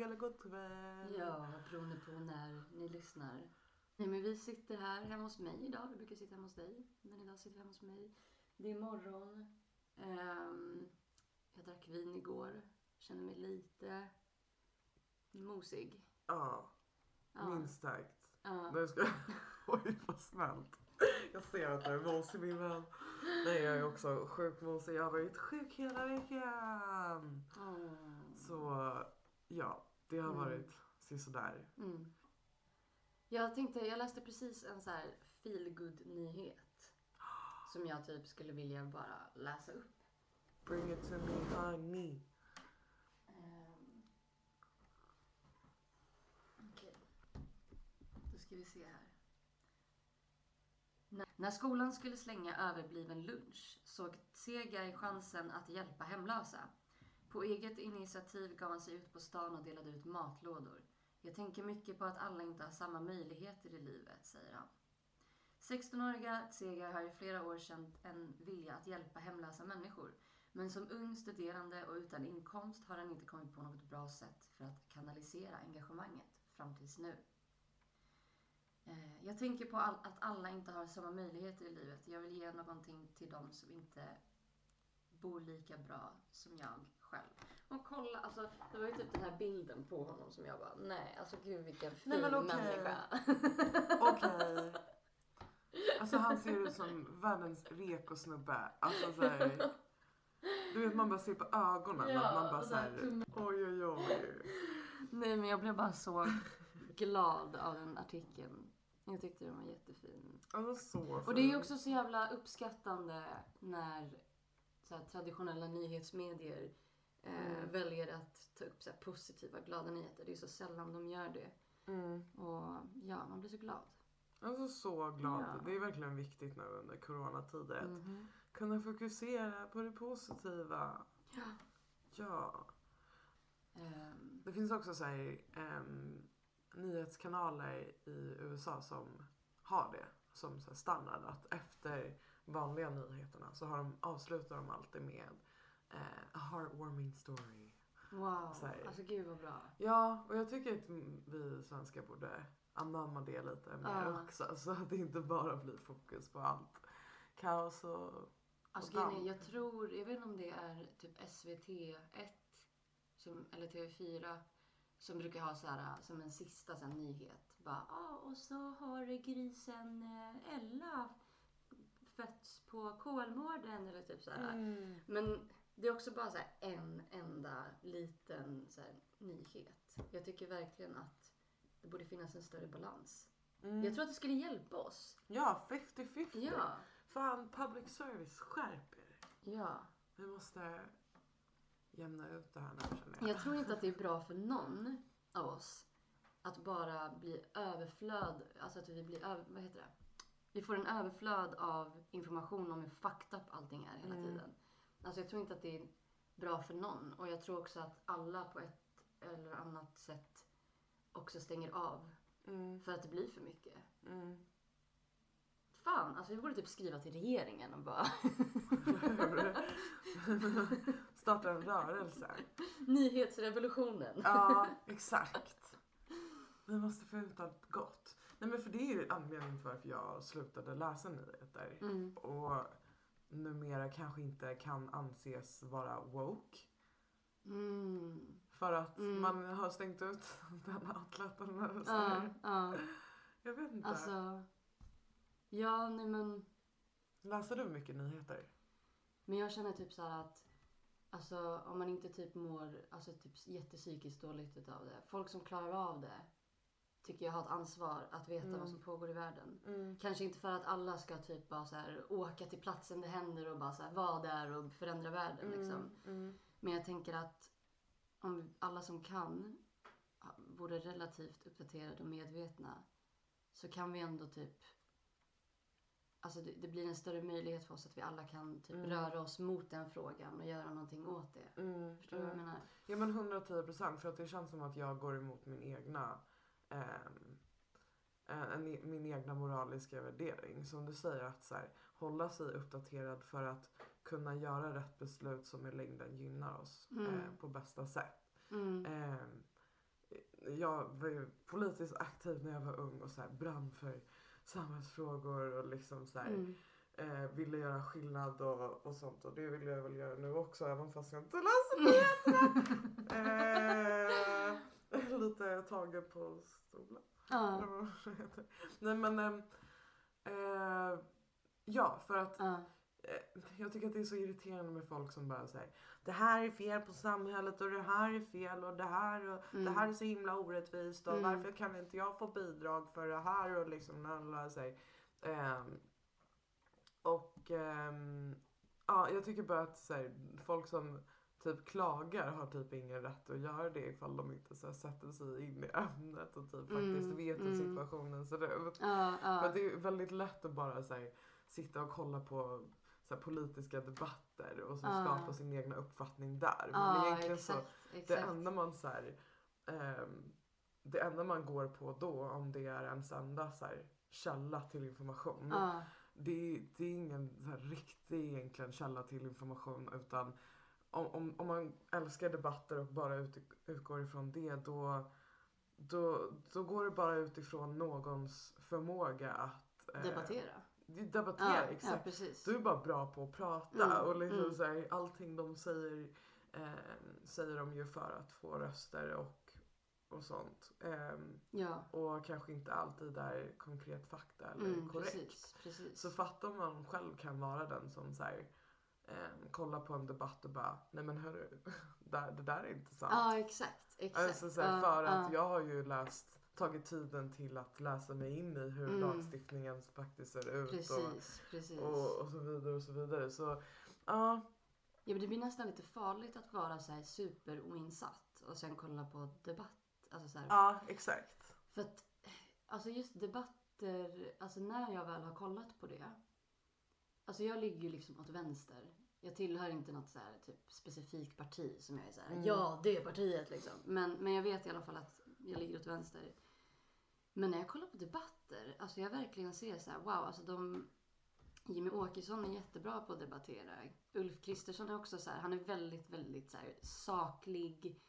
dag eller god kväll. Ja, beroende på när ni lyssnar. Nej, men vi sitter här hemma hos mig idag. Vi brukar sitta hemma hos dig. Men idag sitter vi hemma hos mig. Det är morgon. Ehm, jag drack vin igår. Känner mig lite mosig. Ja, Ja. minst sagt. Ja. Nu ska Oj, vad snällt. Jag ser att du är mosig min vän. Nej, jag är också sjukt mosig. Jag har varit sjuk hela veckan. Mm. Så ja, det har Mm. varit sisådär. Mm. Jag tänkte, jag läste precis en så här feelgood nyhet Som jag typ skulle vilja bara läsa upp. Bring it to me honey. Ehm. Okej. Då ska vi se här. När- När skolan skulle slänga överbliven lunch såg Segar chansen att hjälpa hemlösa. På eget initiativ gav han sig ut på stan och delade ut matlådor. Jag tänker mycket på att alla inte har samma möjligheter i livet, säger han. 16-åriga Tsegar har i flera år känt en vilja att hjälpa hemlösa människor. Men som ung studerande och utan inkomst har han inte kommit på något bra sätt för att kanalisera engagemanget fram tills nu. Eh, jag tänker på all, att alla inte har samma möjligheter i livet. Jag vill ge någonting till dem som inte bor lika bra som jag själv. Och kolla, alltså det var ju typ den här bilden på honom som jag bara, nej alltså gud vilken fin Nej, men okej. människa. Okej. Alltså han ser ut som världens rekosnubbe. Alltså såhär. Du vet man bara ser på ögonen Ja, att man bara så här såhär. Oj oj oj. Nej men jag blev bara så glad av den artikeln. Jag tyckte den var jättefin. Alltså så Och det är också så jävla uppskattande när så här, traditionella nyhetsmedier eh, väljer att ta upp så positiva, glada nyheter. Det är så sällan de gör det. Mm. Och ja, man blir så glad. Alltså så glad. Ja. Det är verkligen viktigt nu under coronatider att Mhm. kunna fokusera på det positiva. Ja. Ja. Ehm, Det finns också så här, ehm, nyhetskanaler i USA som har det som så standard. Att efter vanliga nyheterna så har de, avslutar de alltid med a heartwarming story. wow, Så här. alltså gud vad bra. Ja, och jag tycker att vi svenskar borde anamma det lite mer Ja. också. Så att det inte bara blir fokus på allt kaos och... Alltså och är, damp. jag tror, jag vet inte om det är typ SVT1 som, eller TV4 som brukar ha så här som en sista så här, nyhet. Bara, ah, och så har grisen eh, Ella fötts på Kolmården eller typ så här. Mm. Men det är också bara så här en enda liten så nyhet. Jag tycker verkligen att det borde finnas en större balans. Mm. Jag tror att det skulle hjälpa oss. Ja, 50-50. Ja. Fan, public service, skärp er. Ja. Vi måste jämna ut det här nu känner jag. Jag tror inte att det är bra för någon av oss att bara bli överflöd, alltså att vi blir över, vad heter det? Vi får en överflöd av information om hur fucked up allting är hela tiden. Alltså jag tror inte att det är bra för någon och jag tror också att alla på ett eller annat sätt också stänger av Mm, för att det blir för mycket. mm. Fan, alltså vi borde typ skriva till regeringen och bara Starta en rörelse. Nyhetsrevolutionen. Ja, exakt. Vi måste få ut allt gott. Nej men för det är ju anledningen till varför jag slutade läsa nyheter. Mm. Och numera kanske inte kan anses vara woke. Mm. För att Mm. man har stängt ut den outleten. Så Ja, här. ja. Jag vet inte. Alltså. Ja, nej men. Läser du mycket nyheter? Men jag känner typ så här att. Alltså om man inte typ mår alltså typ jättepsykiskt dåligt utav det. Folk som klarar av det. Tycker jag har ett ansvar att veta Mm. vad som pågår i världen. Kanske inte för att alla ska typ bara så här åka till platsen det händer och bara så här vara där och förändra världen liksom. Mm. Men jag tänker att om alla som kan vore relativt uppdaterade och medvetna så kan vi ändå typ Alltså det, det blir en större möjlighet för oss att vi alla kan typ röra oss mot den frågan och göra någonting åt det. Mm. Förstår du vad jag menar? Ja men 110 procent för att det känns som att jag går emot min egna en- min egna moraliska värdering. Som du säger att så här, hålla sig uppdaterad för att kunna göra rätt beslut som i längden gynnar oss Mm. eh, på bästa sätt. Mm. Ehm, jag var ju politiskt aktiv när jag var ung och så här brann för samhällsfrågor och liksom så här, Mm. eh, ville göra skillnad och, och sånt och det vill jag väl göra nu också även fast jag inte läser nyheterna. eh, lite tagen på stolen. Det heter. Nej men ehm, eh, ja för att Ja. eh, jag tycker att det är så irriterande med folk som bara säger det här är fel på samhället och det här är fel och det här och det Mm. här är så himla orättvist och Mm. varför kan inte jag få bidrag för det här och liksom alla säger. Ehm, och ehm, ja, jag tycker bara att så här, folk som typ klagar har typ ingen rätt att göra det ifall de inte så här, sätter sig in i ämnet och typ faktiskt Mm, vet hur mm. situationen ser ut. Ja, ja. det är väldigt lätt att bara så här, sitta och kolla på så här, politiska debatter och så Ja. skapa sin egna uppfattning där. Men Ja, egentligen så, exakt. det exakt. enda man så här, ehm, det enda man går på då om det är ens enda så här, källa till information. Det, är- det är ingen så här, riktig egentligen källa till information utan om, om, om man älskar debatter och bara ut, utgår ifrån det då, då, då går det bara utifrån någons förmåga att eh, Debattera. Debattera, Ja, exakt. ja, precis. Du är bara bra på att prata Mm, och liksom mm. så här, allting de säger eh, säger de ju för att få röster och, och sånt. Ehm, Ja. och kanske inte alltid är konkret fakta eller Mm, korrekt. precis. precis. Så fatta om man själv kan vara den som så här, ehm, kollar på en debatt och bara nej men hörru, där, det där är inte sant. Ja, exakt. exakt. Alltså så här, för att ja. jag har ju läst, tagit tiden till att läsa mig in i hur Mm. lagstiftningen faktiskt ser ut. Och, Precis, precis. och, och så vidare och så vidare. Så ja, Ja, men det blir nästan lite farligt att vara så här superoinsatt och sen kolla på debatt. Alltså så här, ja exakt. För att alltså just debatter, alltså när jag väl har kollat på det. Alltså jag ligger ju liksom åt vänster. Jag tillhör inte något så här, typ specifikt parti som jag är så här, Mm. ja det partiet liksom. Men, men jag vet i alla fall att jag ligger åt vänster. Men när jag kollar på debatter, alltså jag verkligen ser så här, wow, alltså de Jimmy Åkesson är jättebra på att debattera. Ulf Kristersson är också så här, han är väldigt, väldigt så här, saklig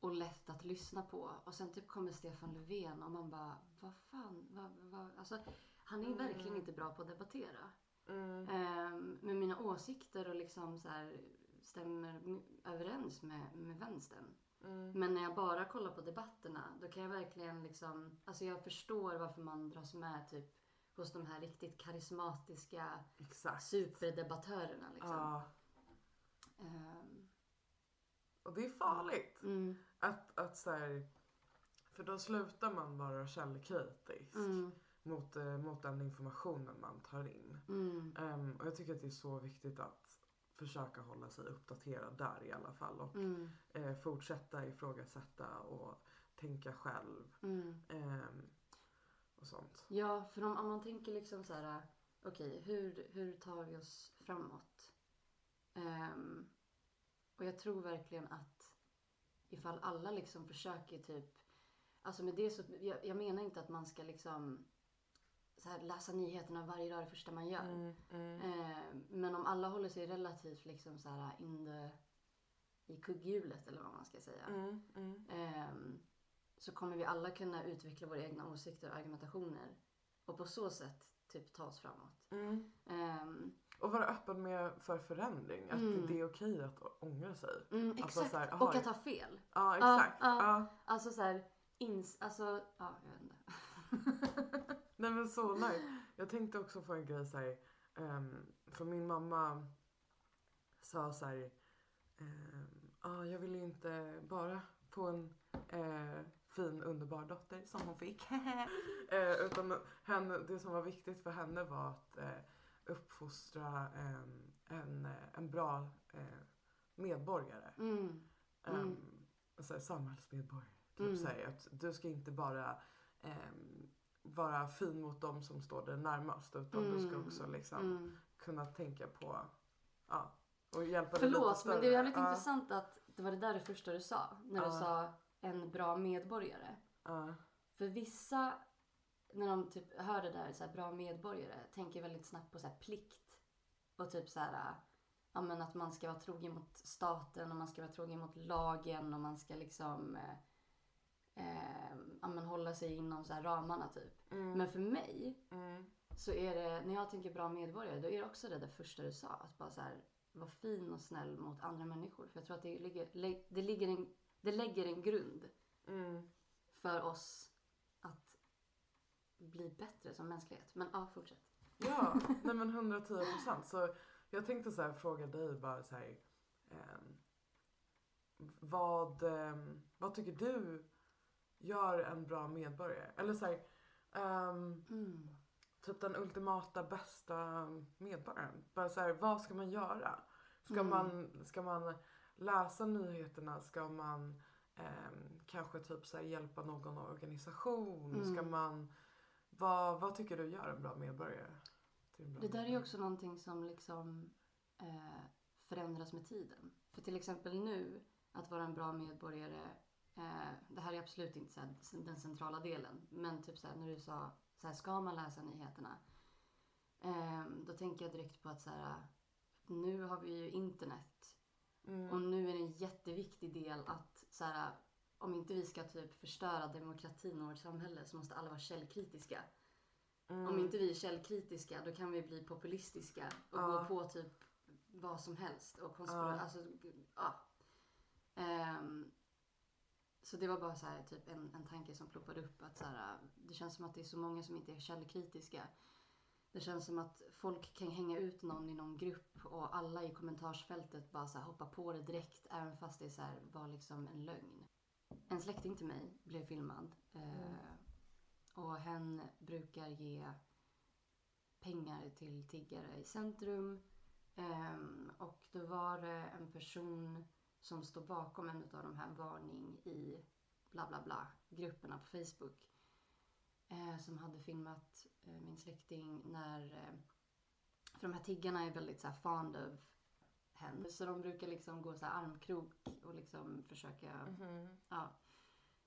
och lätt att lyssna på. Och sen typ kommer Stefan Löfven och man bara, vad fan, vad, vad, alltså han är verkligen inte bra på att debattera. Mm. Men mina åsikter och liksom så här stämmer överens med, med vänstern. Mm. Men när jag bara kollar på debatterna, då kan jag verkligen liksom, alltså jag förstår varför man dras med typ hos de här riktigt karismatiska Exakt. superdebattörerna liksom. Ja. Ehm, Och det är farligt. mm, Att, att så här, för då slutar man vara källkritisk mm, mot, eh, mot den informationen man tar in. mm, Ehm, och jag tycker att det är så viktigt att försöka hålla sig uppdaterad där i alla fall. Och mm, eh, fortsätta ifrågasätta och tänka själv. mm. ehm, och sånt. Ja, för om, om man tänker liksom så här, okej, hur, hur tar vi oss framåt? Ehm, och jag tror verkligen att ifall alla liksom försöker typ, alltså med det så, jag, jag menar inte att man ska liksom så här, läsa nyheterna varje dag det första man gör. Mm, mm. Ehm, men om alla håller sig relativt liksom så här in the, i kugghjulet eller vad man ska säga. Mm. Ehm, så kommer vi alla kunna utveckla våra egna åsikter och argumentationer. Och på så sätt typ ta oss framåt. Ehm, Och vara öppen med för förändring. Att Mm. det är okej att ångra sig. mm, Alltså exakt. så här, aha, och att ha fel. Ja exakt. ja. Ja. Alltså så här, ins... Alltså, ja, jag vet inte. Nej men så nice. Jag tänkte också på en grej så här. ehm, för min mamma sa så här. ehm, ah, jag vill ju inte bara få en eh, fin underbar dotter som hon fick. eh, utan henne, det som var viktigt för henne var att eh, uppfostra en, en, en bra medborgare. Mm, Um, Mm. så här, samhällsmedborgare. Typ Mm. så här, att du ska inte bara ehm, vara fin mot dem som står dig närmast utan du ska Mm. också liksom mm. kunna tänka på ja, och hjälpa Förlåt, men det är jävligt Ja, intressant att det var det där det första du sa. När du sa en bra medborgare. För vissa, när de typ hör det där, så här, bra medborgare, tänker väldigt snabbt på så här, plikt. Och typ så här, ja men att man ska vara trogen mot staten och man ska vara trogen mot lagen och man ska liksom, eh, eh, men hålla sig inom så här ramarna typ. Mm. Men för mig Mm. så är det, när jag tänker bra medborgare, då är det också det där första du sa. Att bara så här, vara fin och snäll mot andra människor. För jag tror att det ligger, lä- det ligger en, det lägger en grund Mm. för oss att bli bättre som mänsklighet. Men ja, fortsätt. Ja, nej men 110 procent. Så jag tänkte så här, fråga dig bara så här. ehm, vad, ehm, vad tycker du gör en bra medborgare? Eller så här, ehm, Mm. typ den ultimata bästa medborgaren. Bara så här, vad ska man göra? Ska, Mm. man, ska man läsa nyheterna? Ska man ehm, kanske typ så här, hjälpa någon organisation? Ska Mm. man, vad, vad tycker du gör en bra medborgare? en bra Det där är ju också någonting som liksom eh, förändras med tiden. För till exempel nu, att vara en bra medborgare. Eh, det här är absolut inte så den centrala delen. Men typ så när du sa, så här, ska man läsa nyheterna? Eh, då tänker jag direkt på att så här, nu har vi ju internet. Mm. Och nu är det en jätteviktig del att så här, om inte vi ska typ förstöra demokratin och vårt samhälle så måste alla vara källkritiska. Mm. Om inte vi är källkritiska då kan vi bli populistiska och Ja. gå på typ vad som helst. Och konspira- Ja. alltså, ja. Ehm, så det var bara så här, typ en, en tanke som ploppade upp. Att så här, det känns som att det är så många som inte är källkritiska. Det känns som att folk kan hänga ut någon i någon grupp och alla i kommentarsfältet bara så här hoppar på det direkt även fast det så här var liksom en lögn. En släkting till mig blev filmad. mm. och hen brukar ge pengar till tiggare i centrum. Ehm, och då var det en person som står bakom en av de här varning i bla bla bla grupperna på Facebook. Eh, som hade filmat eh, min släkting när... Eh, för de här tiggarna är väldigt så här fond of henne. Så de brukar liksom gå så här armkrok och liksom försöka Mhm. Ja.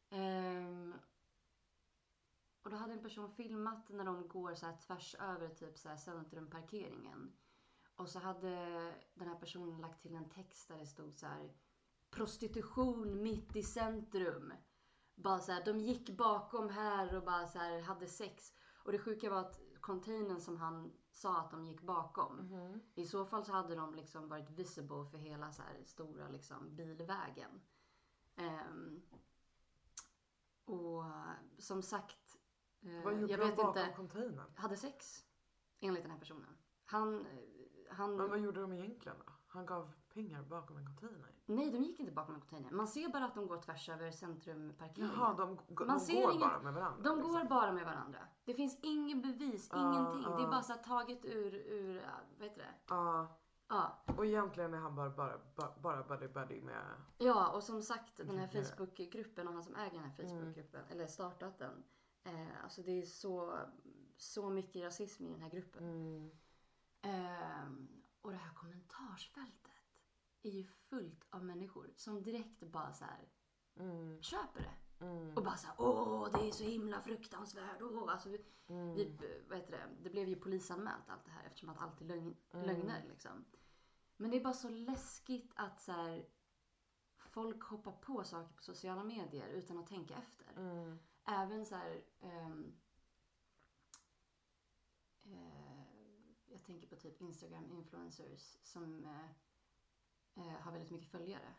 Ehm, och då hade en person filmat när de går så här tvärs över typ så här centrumparkeringen. Och så hade den här personen lagt till en text där det stod så här prostitution mitt i centrum. Bara så här, de gick bakom här och bara så här hade sex. Och det sjuka var att containern som han sa att de gick bakom. Mhm. I så fall så hade de liksom varit visible för hela så här stora liksom bilvägen. Ehm, och som sagt, eh, Vad gjorde jag de vet bakom inte, containern? hade sex enligt den här personen. Han, han, Men vad gjorde de egentligen då? Han gav pengar bakom en container? nej de gick inte bakom en container. Man ser bara att de går tvärs över centrumparkeringen. Jaha, de, de Man ser går inget- bara med varandra? De liksom. går bara med varandra. Det finns ingen bevis, Ja, ingenting. Det är ja. bara så taget ur, ur, vad heter det? Ja, Ja, och egentligen är han bara, bara, bara, buddy buddy med... Ja, och som sagt den här. Facebookgruppen och han som äger den här Facebookgruppen, eller startat den. Eh, alltså det är så, så mycket rasism i den här gruppen. Mm. Ehm, och det här kommentarsfältet är ju fullt av människor som direkt bara så här Mm. köper det. Mm. Och bara så här, åh det är så himla fruktansvärt. Åh. Alltså, vi, Mm. vi, vad heter det? det blev ju polisanmält allt det här eftersom att allt är lögn, Mm. lögner liksom. Men det är bara så läskigt att så här, folk hoppar på saker på sociala medier utan att tänka efter. Mm. Även så här, ehm, eh, jag tänker på typ Instagram influencers som eh, eh, har väldigt mycket följare.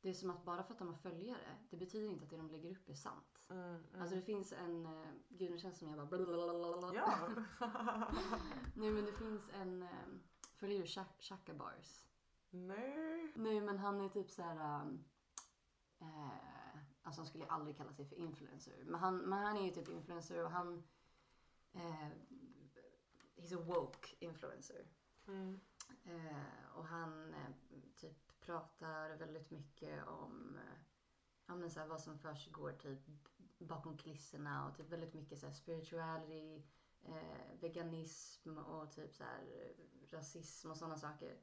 Det är som att bara för att de har följare, det betyder inte att det de lägger upp är sant. Mm. Mm. Alltså det finns en, eh, gud nu känns det som jag bara. Ja. Nej men det finns en, eh, följer du Chak- Chaka Bars? Nej. Nej men han är typ så här. Eh, alltså han skulle aldrig kalla sig för influencer. Men han, men han är ju typ influencer och han... Eh, he's a woke influencer. Mm. Eh, och han eh, typ pratar väldigt mycket om eh, ja, men så här, vad som försiggår typ bakom kulisserna och typ väldigt mycket så här, spirituality, eh, veganism och typ så här, eh, rasism och sådana saker.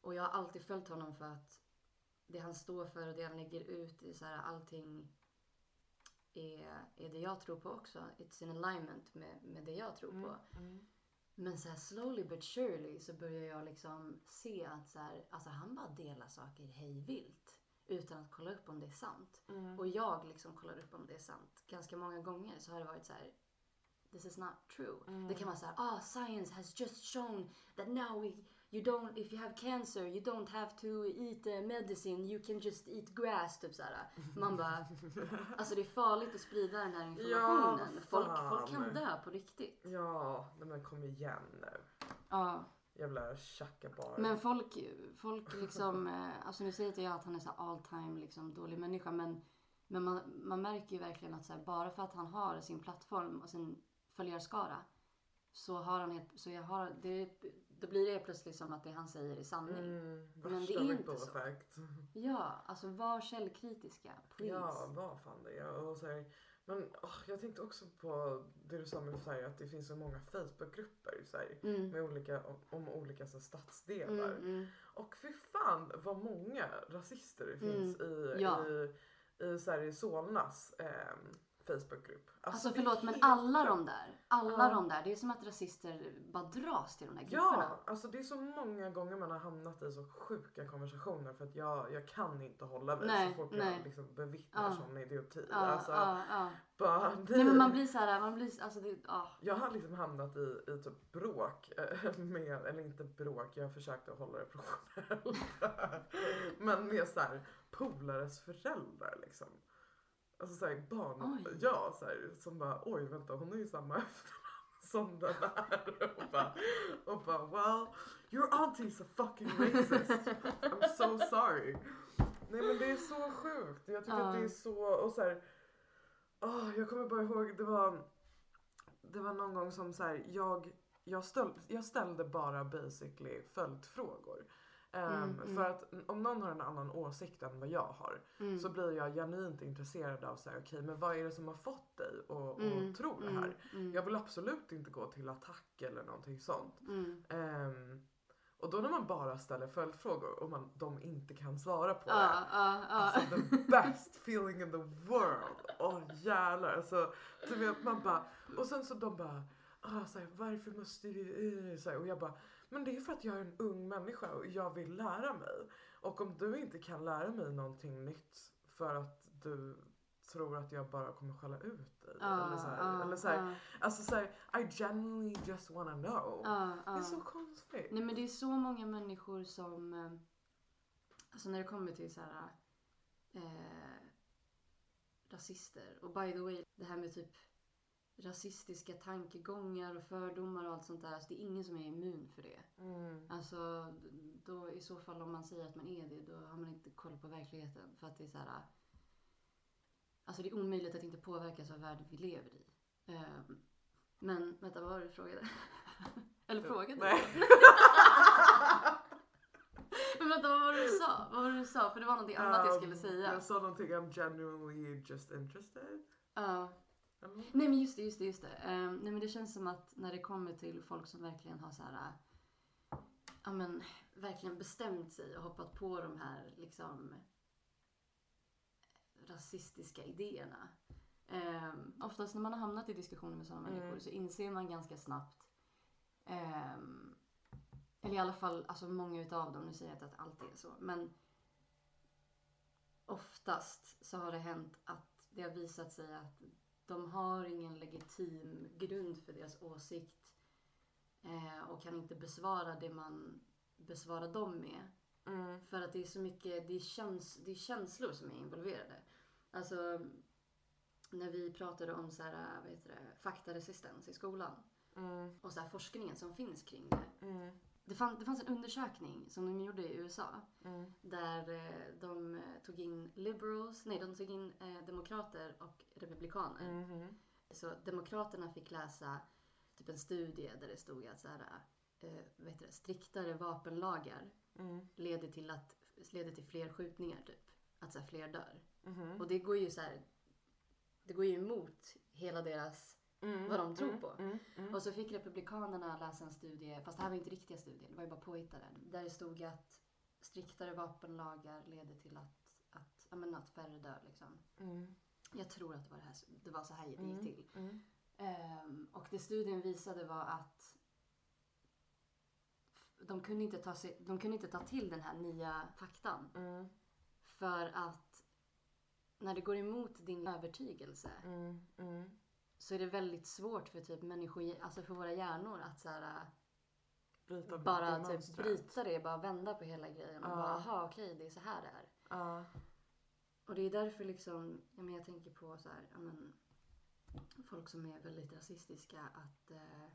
Och jag har alltid följt honom för att det han står för och det han lägger ut är så här, allting är, är det jag tror på också. It's in alignment med, med det jag tror på. Mm. Men så här slowly but surely så börjar jag liksom se att så här, alltså han bara delar saker hej vilt. utan att kolla upp om det är sant. Mm. Och jag liksom kollar upp om det är sant. Ganska många gånger så har det varit så här. This is not true. Mm. Det kan vara så här, ah science has just shown that now we, you don't, if you have cancer you don't have to eat uh, medicine, you can just eat grass. Typ så här. Man bara, alltså det är farligt att sprida den här informationen. folk, folk kan dö på riktigt. Ja, men kom igen nu. Ja. Jävla tjackabar. Men folk, folk liksom, eh, alltså nu säger inte jag att han är så all time liksom dålig människa men, men man, man märker ju verkligen att så här, bara för att han har sin plattform och sin följarskara så har han så jag har, det, då blir det plötsligt som att det han säger är sanning. Mm, Men det är inte så. effect. Ja, alltså var källkritiska, please. Ja, vad fan det. Och så här, men åh, jag tänkte också på det du sa med så här, att det finns så många Facebookgrupper så här, Mm. med olika, om, om olika så här, stadsdelar. Mm, mm. Och fy fan vad många rasister det finns i, Mm. Ja. i, i, så här, i Solnas ehm, Facebookgrupp. Alltså är förlåt men alla de där, alla Ja. de där, det är som att rasister bara dras till de där grupperna. Ja, alltså det är så många gånger man har hamnat i så sjuka konversationer för att jag, jag kan inte hålla mig Nej, så fort nej. jag liksom bevittnar Ja. sån idioti. Ja, alltså, ja, ja. bara, Nej men man blir så här, man blir, alltså det, ja. Jag har liksom hamnat i, i typ bråk eh, med, eller inte bråk, jag försökte hålla det professionellt. Men med så här polares föräldrar liksom. Alltså såhär barn, Oj. ja så här, som bara oj vänta hon har ju samma efternamn som den här. Och bara, och bara well your auntie's a fucking racist. I'm so sorry. Nej men det är så sjukt. Jag tycker att det är så, och så här, åh, jag kommer bara ihåg det var det var någon gång som så här, jag, jag, jag ställde bara basically följdfrågor. Mm, mm. För att om någon har en annan åsikt än vad jag har Mm. så blir jag genuint intresserad av så här, okej men vad är det som har fått dig att Mm, tro det mm, här? mm, Jag vill absolut inte gå till attack eller någonting sånt. mm. Ehm, och då när man bara ställer följdfrågor och man, de inte kan svara på det. Ja, ja, ja. Alltså the best feeling in the world. Åh jävlar. Alltså, du vet man bara. Och sen så de bara. Ah, så här, varför måste du... eh?" Så här, och jag bara. Men det är för att jag är en ung människa och jag vill lära mig. Och om du inte kan lära mig någonting nytt för att du tror att jag bara kommer skälla ut dig. Ja, eller så här, ja, eller så här, ja, Alltså så här, I genuinely just wanna know. Det är så konstigt. Nej men det är så många människor som, eh, alltså när det kommer till så här eh, rasister och by the way det här med typ rasistiska tankegångar och fördomar och allt sånt där. Alltså det är ingen som är immun för det. Mm. Alltså då i så fall om man säger att man är det då har man inte koll på verkligheten. För att det är så här. Alltså det är omöjligt att inte påverkas av världen vi lever i. Eh, men vänta vad var det du frågade? Eller frågade Nej. du? Men vänta vad var det du sa? Vad var det du sa? För det var någonting annat jag skulle Um, säga. Jag sa någonting I'm genuinely just interested. Ja. Eller? Nej men just det, just det, just det. Ehm, nej men det känns som att när det kommer till folk som verkligen har så här, ja men verkligen bestämt sig och hoppat på de här liksom rasistiska idéerna. Um, oftast när man har hamnat i diskussioner med sådana Mm. människor så inser man ganska snabbt ehm, eller i alla fall alltså många utav dem, nu säger jag inte att allt är så, men oftast så har det hänt att det har visat sig att de har ingen legitim grund för deras åsikt eh, och kan inte besvara det man besvarar dem med. Mm. För att det är så mycket, det är, käns det är känslor som är involverade. Alltså när vi pratade om så här, vad heter det, faktaresistens i skolan Mm. och så här forskningen som finns kring det. Mm. Det, fann, det fanns en undersökning som de gjorde i USA Mm. där eh, de eh, tog in liberals, nej de tog in eh, demokrater och republikaner. Mhm. Så demokraterna fick läsa typ en studie där det stod att så här, eh, vad heter det, striktare vapenlagar Mm. leder till, att, leder till fler skjutningar typ. Att så här, fler dör. Mhm. Och det går ju så här, det går ju emot hela deras, Mm. vad de tror Mm. på. Mm. Mm. Och så fick republikanerna läsa en studie, fast det här var inte riktiga studier, det var ju bara påhittade. Där det stod att striktare vapenlagar leder till att, att, ja, men att färre dör liksom. Mm. Jag tror att det var, det här, det var så här det gick Mm. till. Ehm, och det studien visade var att de kunde, inte ta sig, de kunde inte ta till den här nya faktan. För att när det går emot din övertygelse. Så är det väldigt svårt för typ människor, alltså för våra hjärnor att så här, Bryta bara det typ mönstret. bryta det, bara vända på hela grejen och Ja. bara aha okej det är så här det är. Ja. Och det är därför liksom, ja, men jag tänker på så här, men, folk som är väldigt rasistiska att eh,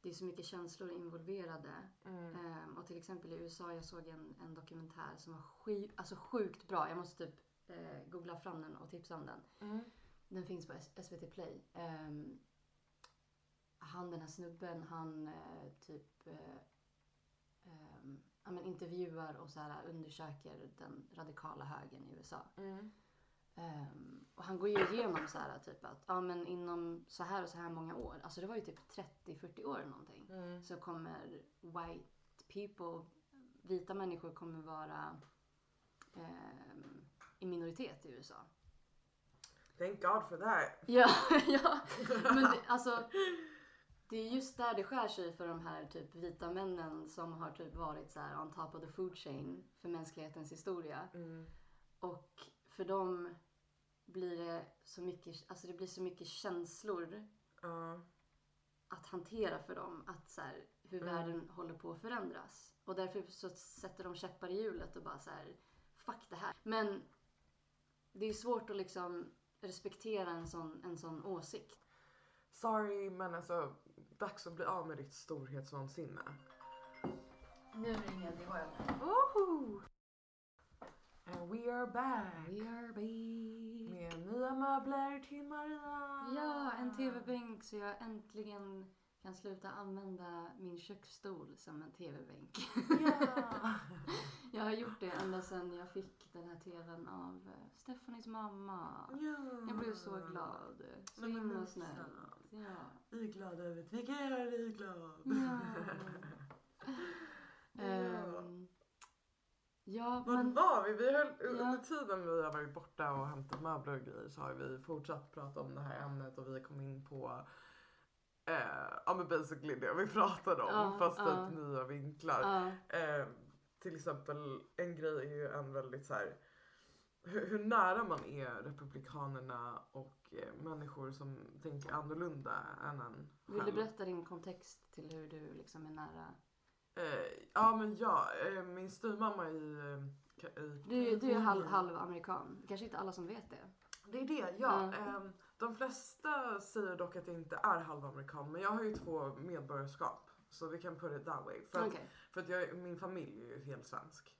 det är så mycket känslor involverade. Mm. Ehm, och till exempel i USA, jag såg en, en dokumentär som var sky, alltså sjukt bra. Jag måste typ eh, googla fram den och tipsa om den. Mm. Den finns på SVT Play. Ehm, han den här snubben, han eh, typ eh, ehm, ja, men intervjuar och så här undersöker den radikala högern i USA. Mm. Ehm, och han går ju igenom så här typ att ja, men inom så här och så här många år, alltså det var ju typ 30-40 år eller någonting, Mm. så kommer white people, vita människor kommer vara ehm, i minoritet i USA. Thank God for that. Ja, ja. Men det, alltså, det är just där det skär sig för de här typ vita männen som har typ varit så här on top of the food chain för mänsklighetens historia. Mm. Och för dem blir det så mycket, alltså det blir så mycket känslor Ja. att hantera för dem. Att så här, hur Mm. världen håller på att förändras. Och därför så sätter de käppar i hjulet och bara så här, fuck det här. Men det är svårt att liksom respektera en sån, en sån åsikt. Sorry men alltså dags att bli av med ditt storhetsvansinne. Nu ringer DHL. Woho! And we are back. We are back. Med nya möbler till Maria. Ja, en tv-bänk så jag äntligen kan sluta använda min köksstol som en tv-bänk. Ja. jag har gjort det ända sedan jag fick den här tvn av eh, Stephanies mamma. ja. Jag blev så glad. Så Men himla sant. Ja. Vi är glada över att vi kan göra dig glad. Ja. Ja. Ja, Vart men... var vi? vi höll, Ja. Under tiden vi har varit borta och hämtat möbler och grejer så har vi fortsatt prata om det här ämnet och vi kom in på eh, ja men basically det vi pratade om Ja, fast ja. typ nya vinklar. Ja, Eh, till exempel en grej är ju en väldigt så här hur, hur nära man är republikanerna och eh, människor som tänker annorlunda än en vill du själv. berätta din kontext till hur du liksom är nära? Eh, ja men ja, eh, min styvmamma i, eh, i Du, du är halv, halv amerikan. Kanske inte alla som vet det. Det är det, ja. Ja. De flesta säger dock att jag inte är halvamerikan men jag har ju två medborgarskap. Så vi kan put it that way. För att, Okej. för att jag, min familj är ju helt svensk.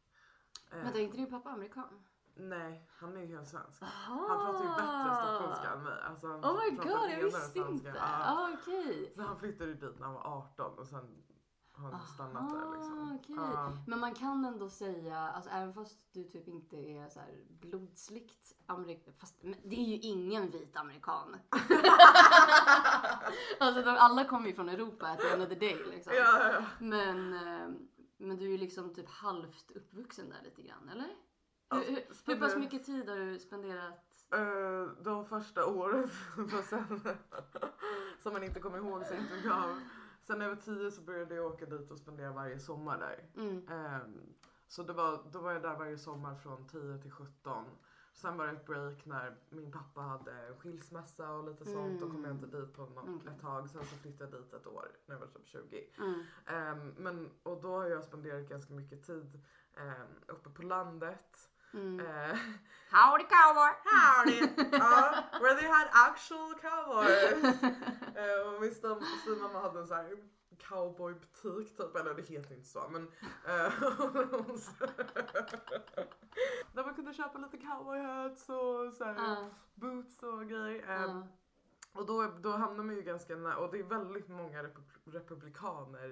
Eh, Vänta, är inte din pappa amerikan? nej, han är ju helt svensk. Han pratar ju bättre stockholmska än mig. Alltså, han Oh my pratar god, jag renare visste svenska. inte. Ja. Ah, Okej. Så han flyttade ju dit när han var 18 och sen har han stannat där liksom. Aha, okej. Ja. Men man kan ändå säga, alltså även fast du typ inte är så här blodsligt amerikan, fast det är ju ingen vit amerikan. alltså de, alla kommer ju från Europa at the end of the day liksom. Ja, ja. Men, eh, men du är ju liksom typ halvt uppvuxen där lite grann, eller? Hur, Alltså, hur, hur pass spenderar- mycket tid har du spenderat? Eh, de första åren, sen, som man inte kommer ihåg så mycket av. Sen när jag var tio så började jag åka dit och spendera varje sommar där. Mm. Ehm, så det var, då var jag där varje sommar från 10 till 17. Sen var det ett break när min pappa hade skilsmässa och lite sånt. Då kom jag inte dit på något, Okej. ett tag. Sen så flyttade jag dit ett år när jag var typ 20. Mm. Ehm, men, och då har jag spenderat ganska mycket tid um, uppe på landet. Mm. Eh, Howdy cowboy! Howdy! ja, where they had actual cowboys. Eh, och min styvmamma hade en sån här cowboybutik typ, eller det heter inte så men eh, Där man kunde köpa lite cowboy hats och så här, Ja, boots och grejer. Eh, ja. och då, då hamnar man ju ganska nära, och det är väldigt många repub- republikaner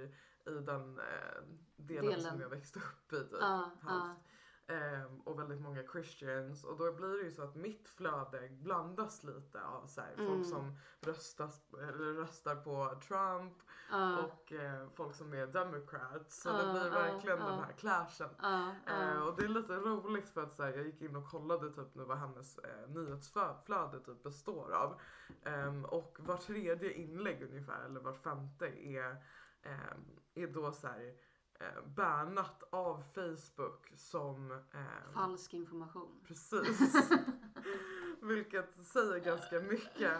i den eh, delen, Delen. som jag växte upp i. Typ, Ja, Ehm, och väldigt många christians och då blir det ju så att mitt flöde blandas lite av så här, Mm. folk som röstas, eller röstar på Trump ja, och eh, folk som är democrats. Så Ja, det blir verkligen den här clashen. Eh, ja. och det är lite roligt för att så här, jag gick in och kollade typ nu vad hennes eh, nyhetsflöde typ består av. Ehm, och var tredje inlägg ungefär, eller vart femte är, ehm, är då så här, bannat av Facebook som eh, Falsk information. Precis. Vilket säger ganska mycket.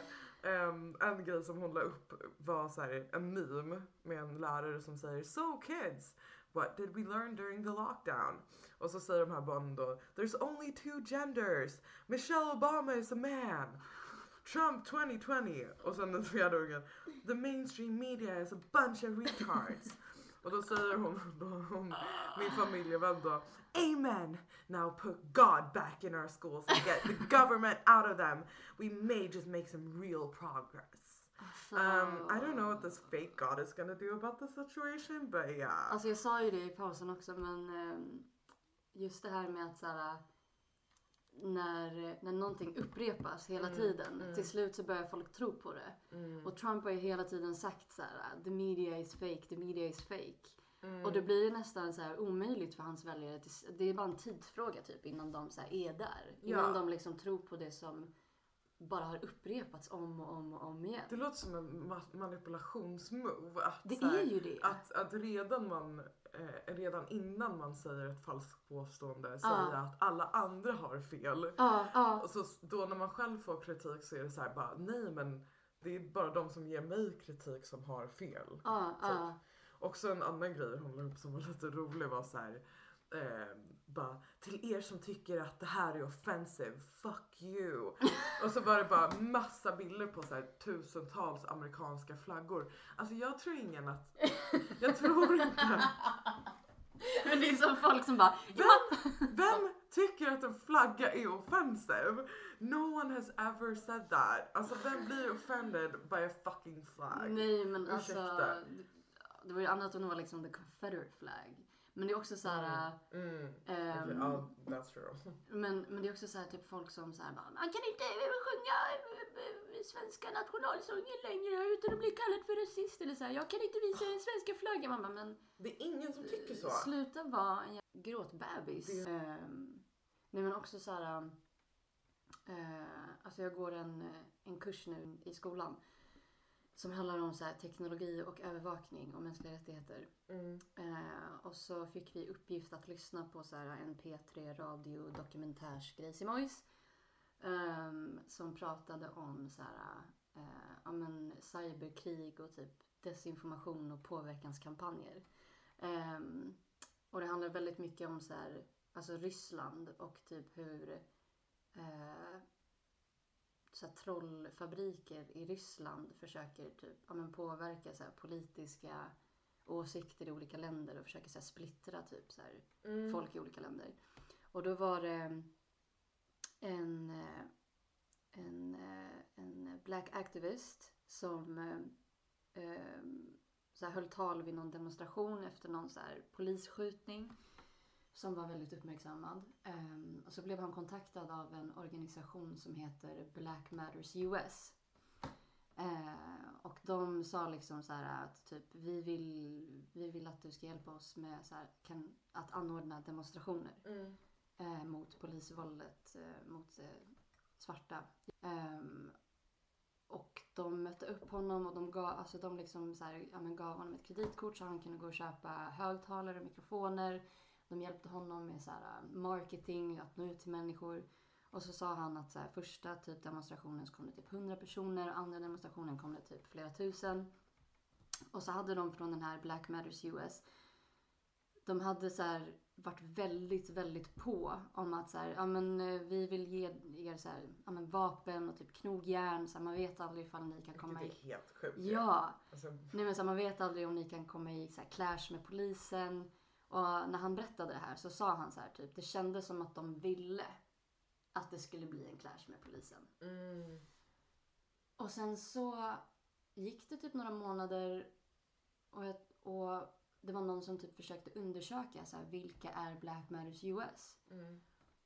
Ehm, en grej som hon la upp var så här, en meme med en lärare som säger So kids, what did we learn during the lockdown? Och så säger de här barnen då There's only two genders. Michelle Obama is a man. Trump 2020. Och sen den fjärde ungen The mainstream media is a bunch of retards. Och då säger hon, då, hon min familjevän då Amen! Now put God back in our schools and get the government out of them. We may just make some real progress. Alltså, Um, I don't know what this fake God is gonna do about the situation, but yeah. Alltså jag sa ju det i pausen också men ehm, just det här med att såhär när, när någonting upprepas hela Mm, tiden. mm. Till slut så börjar folk tro på det. Mm, Och Trump har ju hela tiden sagt så här: the media is fake, the media is fake. mm, Och då blir det nästan så här omöjligt för hans väljare. Det är bara en tidsfråga typ innan de så är där. Innan Ja. de liksom tror på det som bara har upprepats om och om och om igen. Det låter som en ma- manipulationsmove. Att, Det här, är ju det. Att, att redan, man, eh, redan innan man säger ett falskt påstående säga att alla andra har fel. Ja, ja. Och så då när man själv får kritik så är det så här bara nej men det är bara de som ger mig kritik som har fel. Ja, ja. Också en annan grej hon la upp som var lite rolig var så här. Eh, bara till er som tycker att det här är offensive, fuck you. Och så var det bara massa bilder på så här tusentals amerikanska flaggor. Alltså jag tror ingen att, jag tror inte. Men det är som folk som bara, Vem, vem tycker att en flagga är offensive? No one has ever said that. Alltså vem blir offended by a fucking flag? nej men alltså. Ursäkta. Det var ju annat om det var liksom the confederate flag. Men det är också så här. Mm. ehm, Okej, ja, that's true. men, men det är också så här typ folk som så här bara, man kan inte sjunga eh, eh, svenska nationalsången längre utan att bli kallad för rasist eller så här. Jag kan inte visa den svenska flaggan. Man bara, men Det är ingen som tycker så. Sluta vara en gråtbebis. Det- Ehm, nej men också så här. Uh, alltså jag går en, eh, en kurs nu i skolan. Som handlar om så här, teknologi och övervakning och mänskliga rättigheter. Mm. Eh, och så fick vi uppgift att lyssna på så här, en P3 radio dokumentärsgrejsimojs. Um, som pratade om så här, eh, ja, men, cyberkrig och typ desinformation och påverkanskampanjer. Ehm, och det handlar väldigt mycket om så här, alltså Ryssland och typ hur eh, så här, trollfabriker i Ryssland försöker typ, ja, men, påverka så här, politiska åsikter i olika länder och försöker så här, splittra typ så här, Mm. folk i olika länder. Och då var det en, eh, en, eh, en black activist som eh, så här höll tal vid någon demonstration efter någon så här polisskjutning som var väldigt uppmärksammad. Ehm, och så blev han kontaktad av en organisation som heter Black Matters US. Eh, och de sa liksom så att typ vi vill, vi vill att du ska hjälpa oss med så här, kan, att anordna demonstrationer Mm. eh, mot polisvåldet eh, mot eh, svarta. Ehm, och de mötte upp honom och de gav, alltså de liksom så här, ja, men gav honom ett kreditkort så han kunde gå och köpa högtalare och mikrofoner. De hjälpte honom med så här, eh, marketing, att nå ut till människor. Och så sa han att så här, första typ demonstrationen så kom det typ 100 personer och andra demonstrationen kom det typ flera tusen. Och så hade de från den här Black Matters US de hade så här varit väldigt, väldigt på om att så här, ja men eh, vi vill ge er så här, ja men vapen och typ knogjärn så här, man vet aldrig ifall ni kan komma Vilket är i... helt sjukt. Ja! Alltså, Nej men så här, man vet aldrig om ni kan komma i så här, clash med polisen. Och när han berättade det här så sa han så här typ, det kändes som att de ville att det skulle bli en clash med polisen. mm. Och sen så gick det typ några månader och, jag, och det var någon som typ försökte undersöka så här, vilka är Black Matters US? Mm.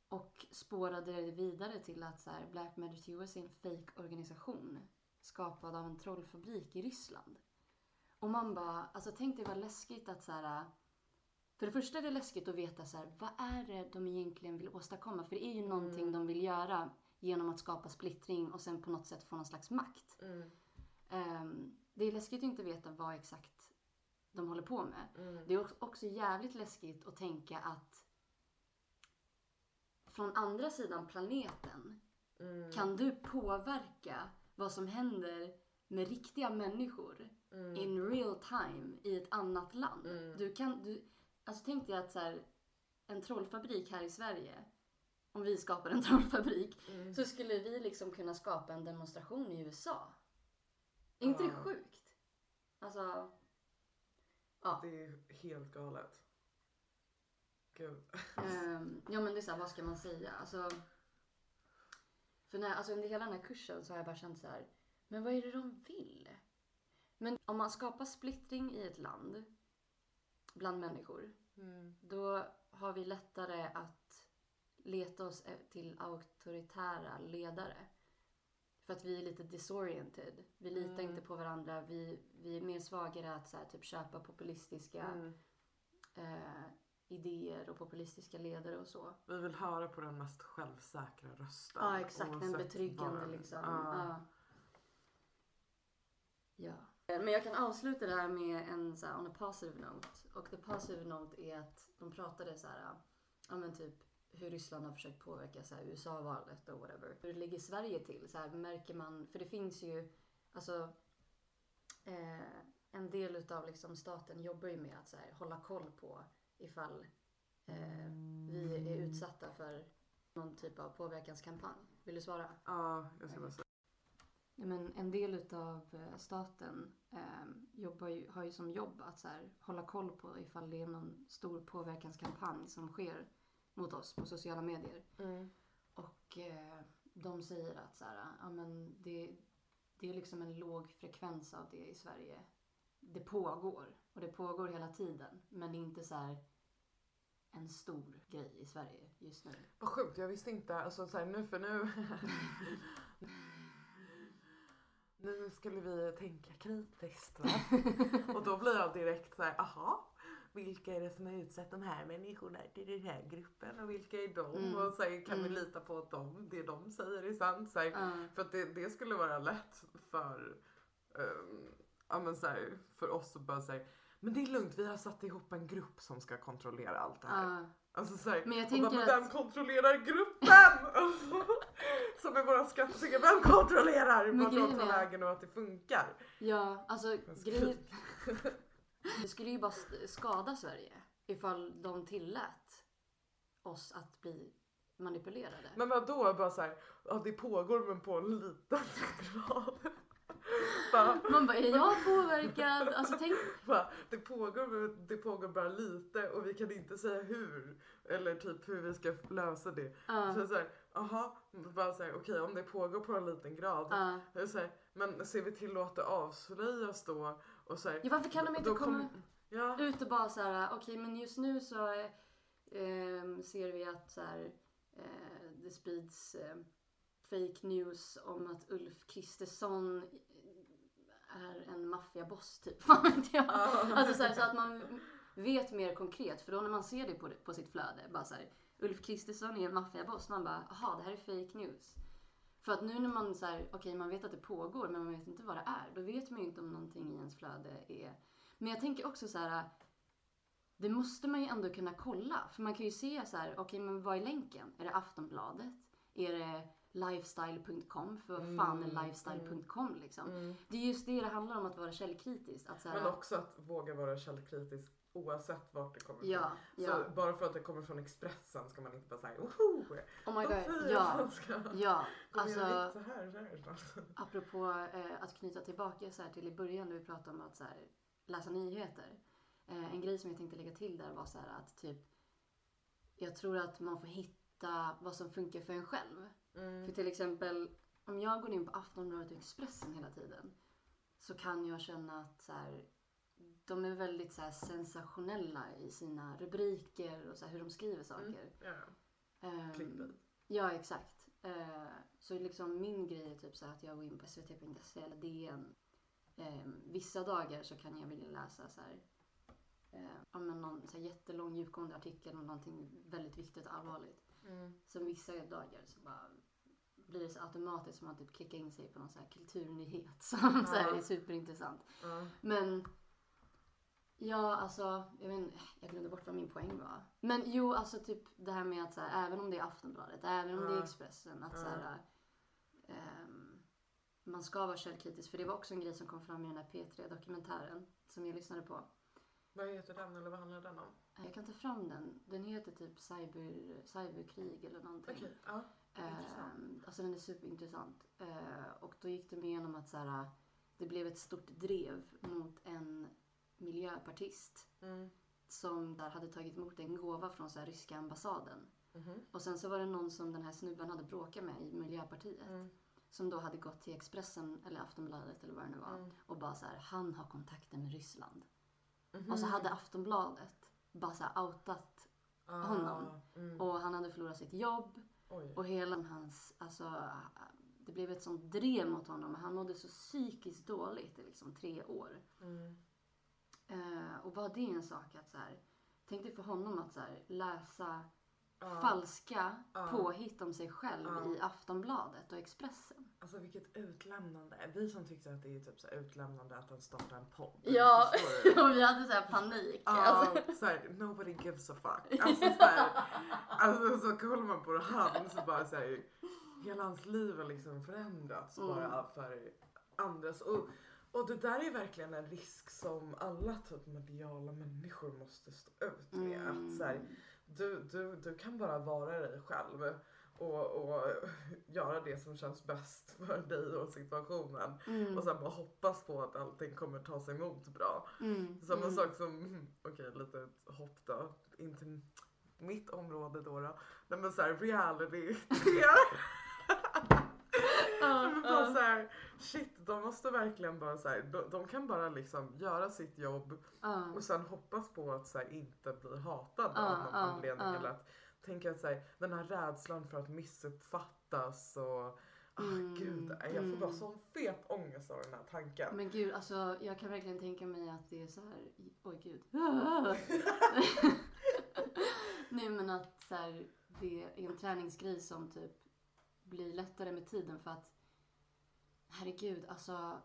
Och spårade det vidare till att så här, Black Matters US är en fake organisation skapad av en trollfabrik i Ryssland. Och man bara, alltså tänk dig vad läskigt att så här. För det första är det läskigt att veta så här, vad är det de egentligen vill åstadkomma? För det är ju någonting Mm. de vill göra genom att skapa splittring och sen på något sätt få någon slags makt. Mm. Ehm, det är läskigt att inte veta vad exakt de håller på med. Mm. Det är också- också jävligt läskigt att tänka att från andra sidan planeten Mm. kan du påverka vad som händer med riktiga människor Mm. in real time i ett annat land. Mm. Du kan, du, alltså tänk dig att så här, en trollfabrik här i Sverige, om vi skapar en trollfabrik, Mm. så skulle vi liksom kunna skapa en demonstration i USA. Är inte det sjukt? Alltså, ja. Det är helt galet. Gud. Ehm, ja men det är så här, vad ska man säga? Alltså, för när, alltså under hela den här kursen så har jag bara känt så här, men vad är det de vill? Men om man skapar splittring i ett land bland människor, Mm. då har vi lättare att leta oss e- till auktoritära ledare. För att vi är lite disoriented. Vi litar Mm. inte på varandra. Vi, vi är mer svagare att så här, typ köpa populistiska Mm. eh, idéer och populistiska ledare och så. Vi vill höra på den mest självsäkra rösten. Ja, exakt. En oavsett betryggande liksom. Ja. Ja. ja. Eh, men jag kan avsluta det här med en så här, on a positive note. Och the positive note är att de pratade så här, ja men typ hur Ryssland har försökt påverka så här, USA-valet och whatever. Hur ligger Sverige till? Så här, märker man, för det finns ju, alltså eh, en del utav liksom staten jobbar ju med att så här, hålla koll på ifall eh, vi är utsatta för någon typ av påverkanskampanj. Vill du svara? Ja, jag ska bara säga. Men en del utav eh, staten eh, jobbar ju, har ju som jobb att så här, hålla koll på ifall det är någon stor påverkanskampanj som sker mot oss på sociala medier. Mm. Och eh, de säger att så här, ja, men det, det är liksom en låg frekvens av det i Sverige. Det pågår och det pågår hela tiden. Men det är inte så här en stor grej i Sverige just nu. Vad sjukt, jag visste inte. Alltså så här, nu för nu. nu skulle vi tänka kritiskt va? Och då blir jag direkt så här, aha. Vilka är det som har utsett de här människorna till den här gruppen och vilka är de? Mm. Och så här, kan vi Mm. lita på att de, det de säger är sant? Så här, Ja. För att det, det skulle vara lätt för, um, ja, men så här, för oss att bara säga men det är lugnt, vi har satt ihop en grupp som ska kontrollera allt det här. Alltså så här, Men jag och bara, tänker men att- vem kontrollerar gruppen? som är våra skattepengar, vem kontrollerar vart de tar vägen och att det funkar? Ja, alltså grejen... Det skulle ju bara sk- skada Sverige ifall de tillät oss att bli manipulerade. Men vadå, bara så här, ja det pågår men på en liten grad. Man bara, är jag påverkad? Alltså tänk... det, pågår, det pågår bara lite och vi kan inte säga hur. Eller typ hur vi ska lösa det. Ja, Så så här, aha, bara okej om det pågår på en liten grad. Jag Så här, men ser vi till att det avslöjas då? Och så här, Ja, varför kan de inte komma kom- Ja, ut och bara så här, okej men just nu så eh, ehm, ser vi att så här, eh, det sprids eh, fake news om att Ulf Kristersson är en maffiaboss typ. Fan vet jag. Alltså så, här, så att man vet mer konkret. För då när man ser det på, på sitt flöde, bara så här, Ulf Kristersson är en maffiaboss. Man bara, aha det här är fake news. För att nu när man så här, okej man vet att det pågår men man vet inte vad det är. Då vet man ju inte om någonting i ens flöde är. Men jag tänker också så här. Det måste man ju ändå kunna kolla. För man kan ju se så här, okej men vad är länken? Är det Aftonbladet? Är det lifestyle.com? För vad är Mm, lifestyle.com liksom? mm. Det är just det det handlar om att vara källkritisk. Att så här, Men också att våga vara källkritisk oavsett vart det kommer Ja, ifrån. ja. Så bara för att det kommer från Expressen ska man inte bara säga woho! Oh my god. Ja, ska ja. Alltså vikt så här, så här snart. apropå eh, att knyta tillbaka så här till i början när vi pratade om att så här, läsa nyheter. Eh, en grej som jag tänkte lägga till där var så här att typ jag tror att man får hitta vad som funkar för en själv. Mm. För till exempel om jag går in på Aftonbladet och Expressen hela tiden så kan jag känna att så här, de är väldigt så här, sensationella i sina rubriker och så här, hur de skriver saker. Ja, Ehm, clickbait. Ja, exakt. Eh, så liksom min grej är typ så här att jag går in på svt.se eller DN. Eh, vissa dagar så kan jag vilja läsa så här, men någon så här jättelång djupgående artikel om någonting väldigt viktigt och allvarligt. Mm. Sen vissa dagar så bara blir det så automatiskt som att man typ klickar in sig på någon så här kulturnyhet som så här är superintressant. Ja. Men Ja, alltså, jag, vet, inte, jag glömde bort vad min poäng var. Men jo, alltså typ det här med att så här, även om det är Aftonbladet, även om det är. Expressen, att så här, ehm, man ska vara källkritisk. För det var också en grej som kom fram i den här P3-dokumentären som jag lyssnade på. Vad heter den eller vad handlar den om? Jag kan ta fram den. Den heter typ cyber, cyberkrig eller någonting. Okej, ja. Intressant. Ehm, alltså den är superintressant. Eh, och då gick de igenom att så här, det blev ett stort drev mot en miljöpartist Mm. som där hade tagit emot en gåva från så här, ryska ambassaden. Mhm. Och sen så var det någon som den här snubben hade bråkat med i Miljöpartiet. Mm. Som då hade gått till Expressen eller Aftonbladet eller vad det nu var. Mm. Och bara så här, han har kontakter med Ryssland. Mhm. Och så hade Aftonbladet bara så här outat Ah, honom. Mm. och han hade förlorat sitt jobb. Oj. Och hela hans, alltså det blev ett sånt drev mot honom. Han mådde så psykiskt dåligt i liksom tre år. Mm. Eh, och bara det är en sak att så här, tänk dig för honom att så här, läsa Ja. falska Ja. påhitt om sig själv i Aftonbladet och Expressen. Alltså vilket utlämnande. Vi som tyckte att det är typ så här utlämnande att ens starta en podd. Ja, och vi hade så här panik. Ja, Alltså, såhär, nobody gives a fuck. Alltså, såhär, alltså så kollar man på han så bara såhär, hela hans liv har liksom förändrats Mm. bara för andras. Och, och det där är verkligen en risk som alla typ mediala människor måste stå ut med. Mm. Att såhär, du, du, du kan bara vara dig själv. Och, och göra det som känns bäst för dig och situationen. mm, Och sen bara hoppas på att allting kommer ta sig emot bra. mm, Samma mm. sak som, okej lite ett hopp då, inte mitt område då. då. Nej men såhär reality men bara ja, såhär, shit de måste verkligen bara såhär, de, de kan bara liksom göra sitt jobb ja. och sen hoppas på att såhär, inte bli hatad Ja, av någon anledning. Eller att tänka att såhär, den här rädslan för att missuppfattas och Ah, Mm, gud, jag får bara mm. sån fet ångest av den här tanken. Men gud, alltså jag kan verkligen tänka mig att det är så här. Oj gud. Nej men att så här, det är en träningsgrej som typ blir lättare med tiden för att herregud, alltså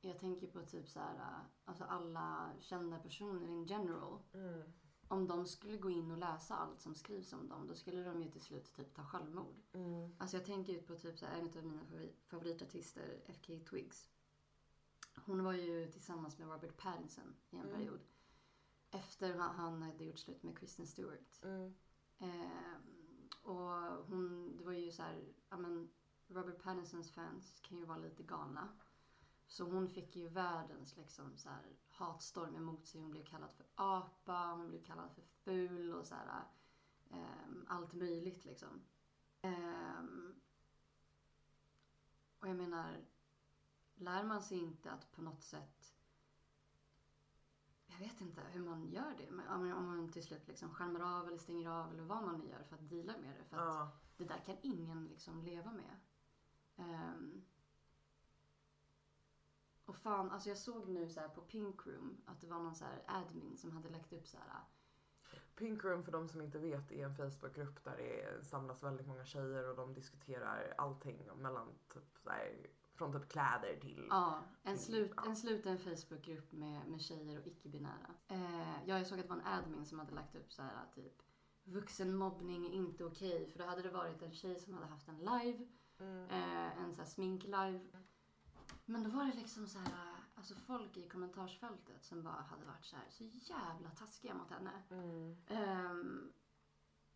jag tänker på typ så här, alltså alla kända personer in general. Mm. Om de skulle gå in och läsa allt som skrivs om dem, då skulle de ju till slut typ ta självmord. Mm. Alltså jag tänker ju på typ så här, en av mina favori- favoritartister, FK Twigs. Hon var ju tillsammans med Robert Pattinson i en Mm. period. Efter han, hade gjort slut med Kristen Stewart. Mm. Ehm, och hon, det var ju så här, ja men Robert Pattinsons fans kan ju vara lite galna. Så hon fick ju världens liksom så här hatstorm emot sig. Hon blev kallad för apa, hon blev kallad för ful och så här, ehm, allt möjligt liksom. Ehm, och jag menar, lär man sig inte att på något sätt jag vet inte hur man gör det. Men om om man till slut liksom skärmar av eller stänger av eller vad man nu gör för att deala med det. För att Ja. det där kan ingen liksom leva med. Ehm. Och fan, alltså jag såg nu så här på Pink Room att det var någon så här admin som hade lagt upp så här. Pink Room för de som inte vet är en Facebookgrupp där det samlas väldigt många tjejer och de diskuterar allting mellan typ så här, från typ kläder till Ja, en, slut, Ja. en sluten Facebookgrupp med, med tjejer och icke-binära. Eh, ja, jag såg att det var en admin som hade lagt upp så här typ vuxenmobbning är inte okej. För då hade det varit en tjej som hade haft en live Mm. Eh, en så här smink-live. Men då var det liksom så här, alltså folk i kommentarsfältet som bara hade varit så här, så jävla taskiga mot henne. Mm. Ehm,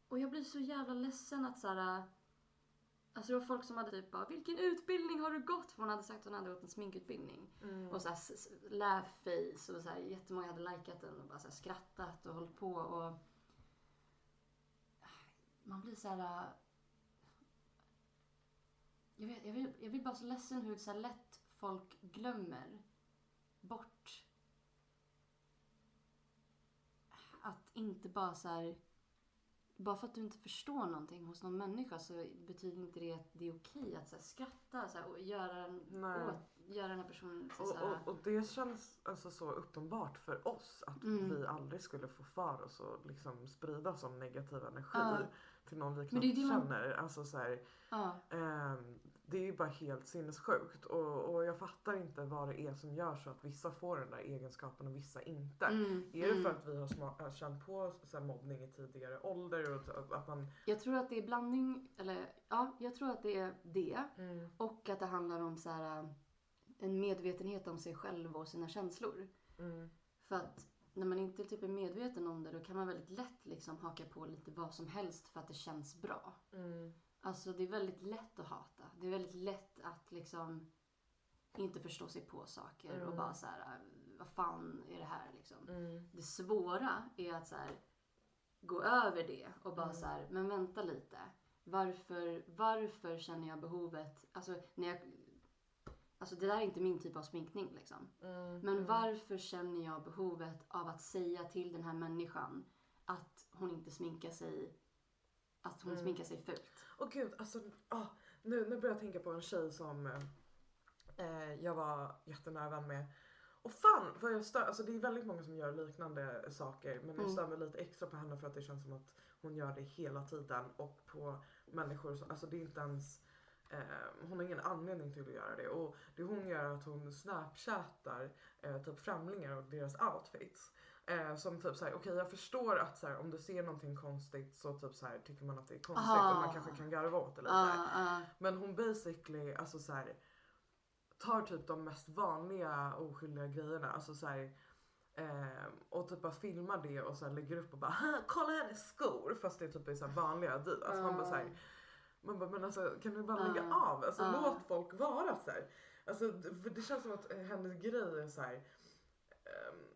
och jag blir så jävla ledsen att så här, alltså det var folk som hade typ bara, vilken utbildning har du gått? För hon hade sagt att hon hade gått en sminkutbildning. Mm. Och så här, s- s- laugh face och så här, jättemånga hade likat den och bara så här, skrattat och hållit på och man blir så här. Jag, vet, jag, blir, jag blir bara så ledsen hur så lätt folk glömmer bort att inte bara så här bara för att du inte förstår någonting hos någon människa så betyder inte det att det är okej att så här, skratta så här, och göra, en, åt, göra den här personen Och, så här, och, och det känns alltså så uppenbart för oss att Mm. vi aldrig skulle få för oss att liksom sprida sån negativ energi Ja. till någon vi knappt det man- känner. Alltså så här, ja, ehm, det är ju bara helt sinnessjukt och, och jag fattar inte vad det är som gör så att vissa får den där egenskapen och vissa inte. Mm, Är det för mm. att vi har sma- äh, känt på så här, mobbning i tidigare ålder och att- man... Jag tror att det är blandning, eller ja, jag tror att det är det. Mm, Och att det handlar om så här, äh, en medvetenhet om sig själv och sina känslor. mm, För att när man inte typ är medveten om det då kan man väldigt lätt liksom haka på lite vad som helst för att det känns bra. Alltså det är väldigt lätt att hata. Det är väldigt lätt att liksom inte förstå sig på saker och Mm. bara så här, vad fan är det här liksom. mm, Det svåra är att så här, gå över det och bara Mm. så här, men vänta lite. Varför, varför känner jag behovet, alltså när jag, alltså det där är inte min typ av sminkning liksom. mm, Men mm. varför känner jag behovet av att säga till den här människan att hon inte sminkar sig, att hon Mm. sminkar sig fult? Åh gud, alltså ah, nu, nu börjar jag tänka på en tjej som eh, jag var jättenära vän med. Och fan vad jag stör, alltså det är väldigt många som gör liknande saker men jag Mm. stör mig lite extra på henne för att det känns som att hon gör det hela tiden och på människor som, alltså det är inte ens eh, hon har ingen anledning till att göra det och det hon gör är att hon snapchattar eh, typ främlingar och deras outfits. Eh, som typ såhär, okej jag förstår att såhär, om du ser någonting konstigt så typ såhär, tycker man att det är konstigt och man Ah. kanske kan garva åt det lite. Ah, ah. Men hon basically alltså så här, tar typ de mest vanliga oskyldiga grejerna. Alltså så här, eh, och typ bara filmar det och så lägger upp och bara "Ha, kolla hennes skor fast det typ är så vanliga Adidas. Alltså man bara så här, man bara men alltså kan du bara lägga Ah. av? Alltså Ah. låt folk vara så här. Alltså det, känns som att hennes grej är så här. ehm,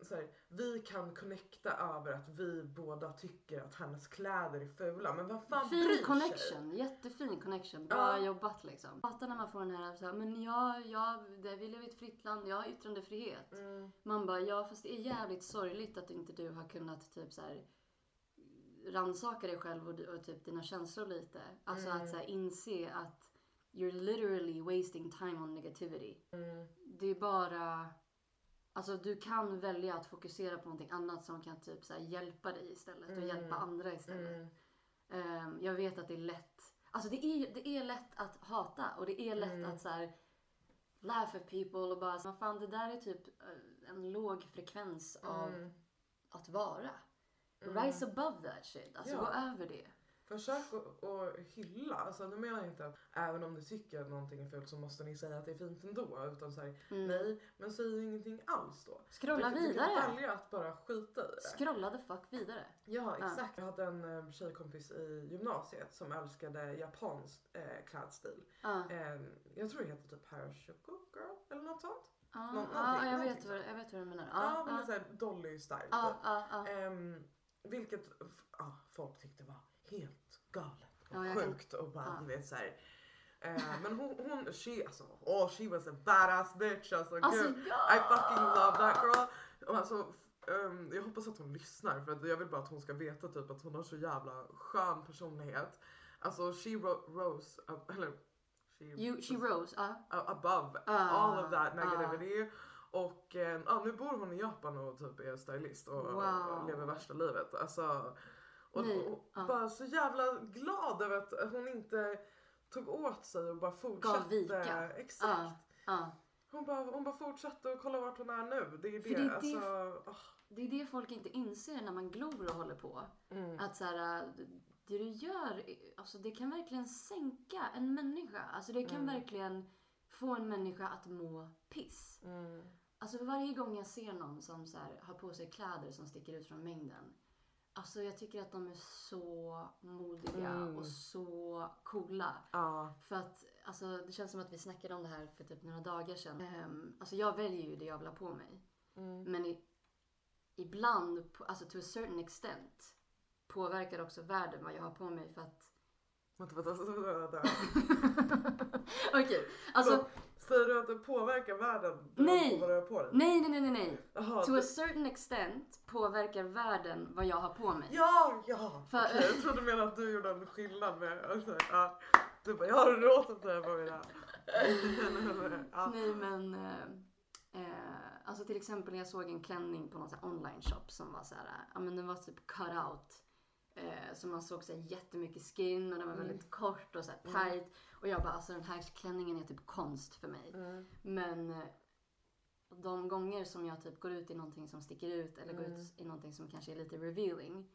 så här, vi kan connecta över att vi båda tycker att hennes kläder är fula men vad fan bryr Fin sig? connection, jättefin connection. Bra Ja. jobbat liksom. Jag Hatar när man får den här, så här men jag, jag, det- vi lever i ett fritt land, jag har yttrandefrihet. Mm, Man bara, ja fast det är jävligt sorgligt att inte du har kunnat typ så här rannsaka dig själv och, och typ dina känslor lite. Alltså Mm. att så här, inse att you're literally wasting time on negativity. mm, Det är bara, alltså du kan välja att fokusera på någonting annat som kan typ så hjälpa dig istället och Mm. hjälpa andra istället. mm. Ehm, jag vet att det är lätt. Alltså det är, det är lätt att hata och det är lätt Mm. att så här, laugh at people och bara, vad fan det där är typ eh, en låg frekvens av Mm. att vara. Mm. Rise above that shit. Alltså Ja. gå över det. Försök att, hylla. Alltså, nu menar jag inte att även om du tycker att någonting är fult så måste ni säga att det är fint ändå. Utan så här, Mm. nej, men säg ingenting alls då. Scrolla du, Du kan vidare. välja att bara skita i det. Scrolla the fuck vidare. Ja, exakt. Jag hade en eh, tjejkompis i gymnasiet som älskade japansk eh, klädstil. Ja, Eh, jag tror det heter typ Harajuku girl eller något sånt. ja, Nå- ja, någonting, jag, vet vad, jag vet vad du menar. Ja, Ja, men ja, såhär Dolly style ja, typ. ja, ja. Ehm, vilket ja, folk tyckte var helt galet och Ja, sjukt och bara ja. du vet såhär. Eh, men hon, hon she, alltså, oh she was a badass bitch alltså. Alltså gud. ja! I fucking love that girl. Och Alltså, ehm, jag hoppas att hon lyssnar för jag vill bara att hon ska veta typ att hon har så jävla skön personlighet. Alltså she ro- rose, up, eller she, You, she rose. A- above Ah, all of that negativity. Och eh, ja, nu bor hon i Japan och typ är stylist och, Wow. och lever värsta livet. Alltså, och, Nej, och ah. bara så jävla glad över att hon inte tog åt sig och bara fortsatte. vika. Exakt. Ja, ja. Hon, bara, hon bara fortsatte och kolla vart hon är nu. Det är det. Det är det- alltså, ah. Det är det folk inte inser när man glor och håller på. mm. Att så här, det du gör, alltså det kan verkligen sänka en människa. Alltså det kan Mm. verkligen få en människa att må piss. Mm. Alltså varje gång jag ser någon som så här, har på sig kläder som sticker ut från mängden. Alltså jag tycker att de är så modiga Mm. och så coola. Ja. För att alltså, det känns som att vi snackade om det här för typ några dagar sedan. Ehm, alltså jag väljer ju det jag vill ha på mig. Mm. Men i, ibland, alltså to a certain extent, påverkar också världen vad jag har på mig för att... Vänta, vänta, vänta. Okej, alltså Så, Säger du att det påverkar världen? Nej. På vad du har på dig? nej, nej, nej, nej, nej. To a det- certain extent påverkar världen vad jag har på mig. Ja, ja! För- Okej, jag trodde menade att du gjorde en skillnad med... Alltså, ja. Du bara, jag har råd att säga på mina... ja. Nej men, eh, eh, alltså till exempel jag såg en klänning på någon online shop som var så här, ja men den var typ cut out Eh, så man såg så här jättemycket skin och den var Mm. väldigt kort och så här tight. Och jag bara, alltså den här klänningen är typ konst för mig. Mm. Men eh, de gånger som jag typ går ut i någonting som sticker ut eller går Mm. ut i någonting som kanske är lite revealing.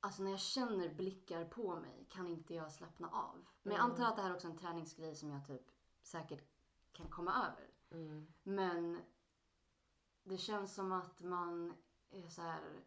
Alltså när jag känner blickar på mig kan inte jag slappna av. Men jag Mm. antar att det här är också en träningsgrej som jag typ säkert kan komma över. Mm. Men det känns som att man är så här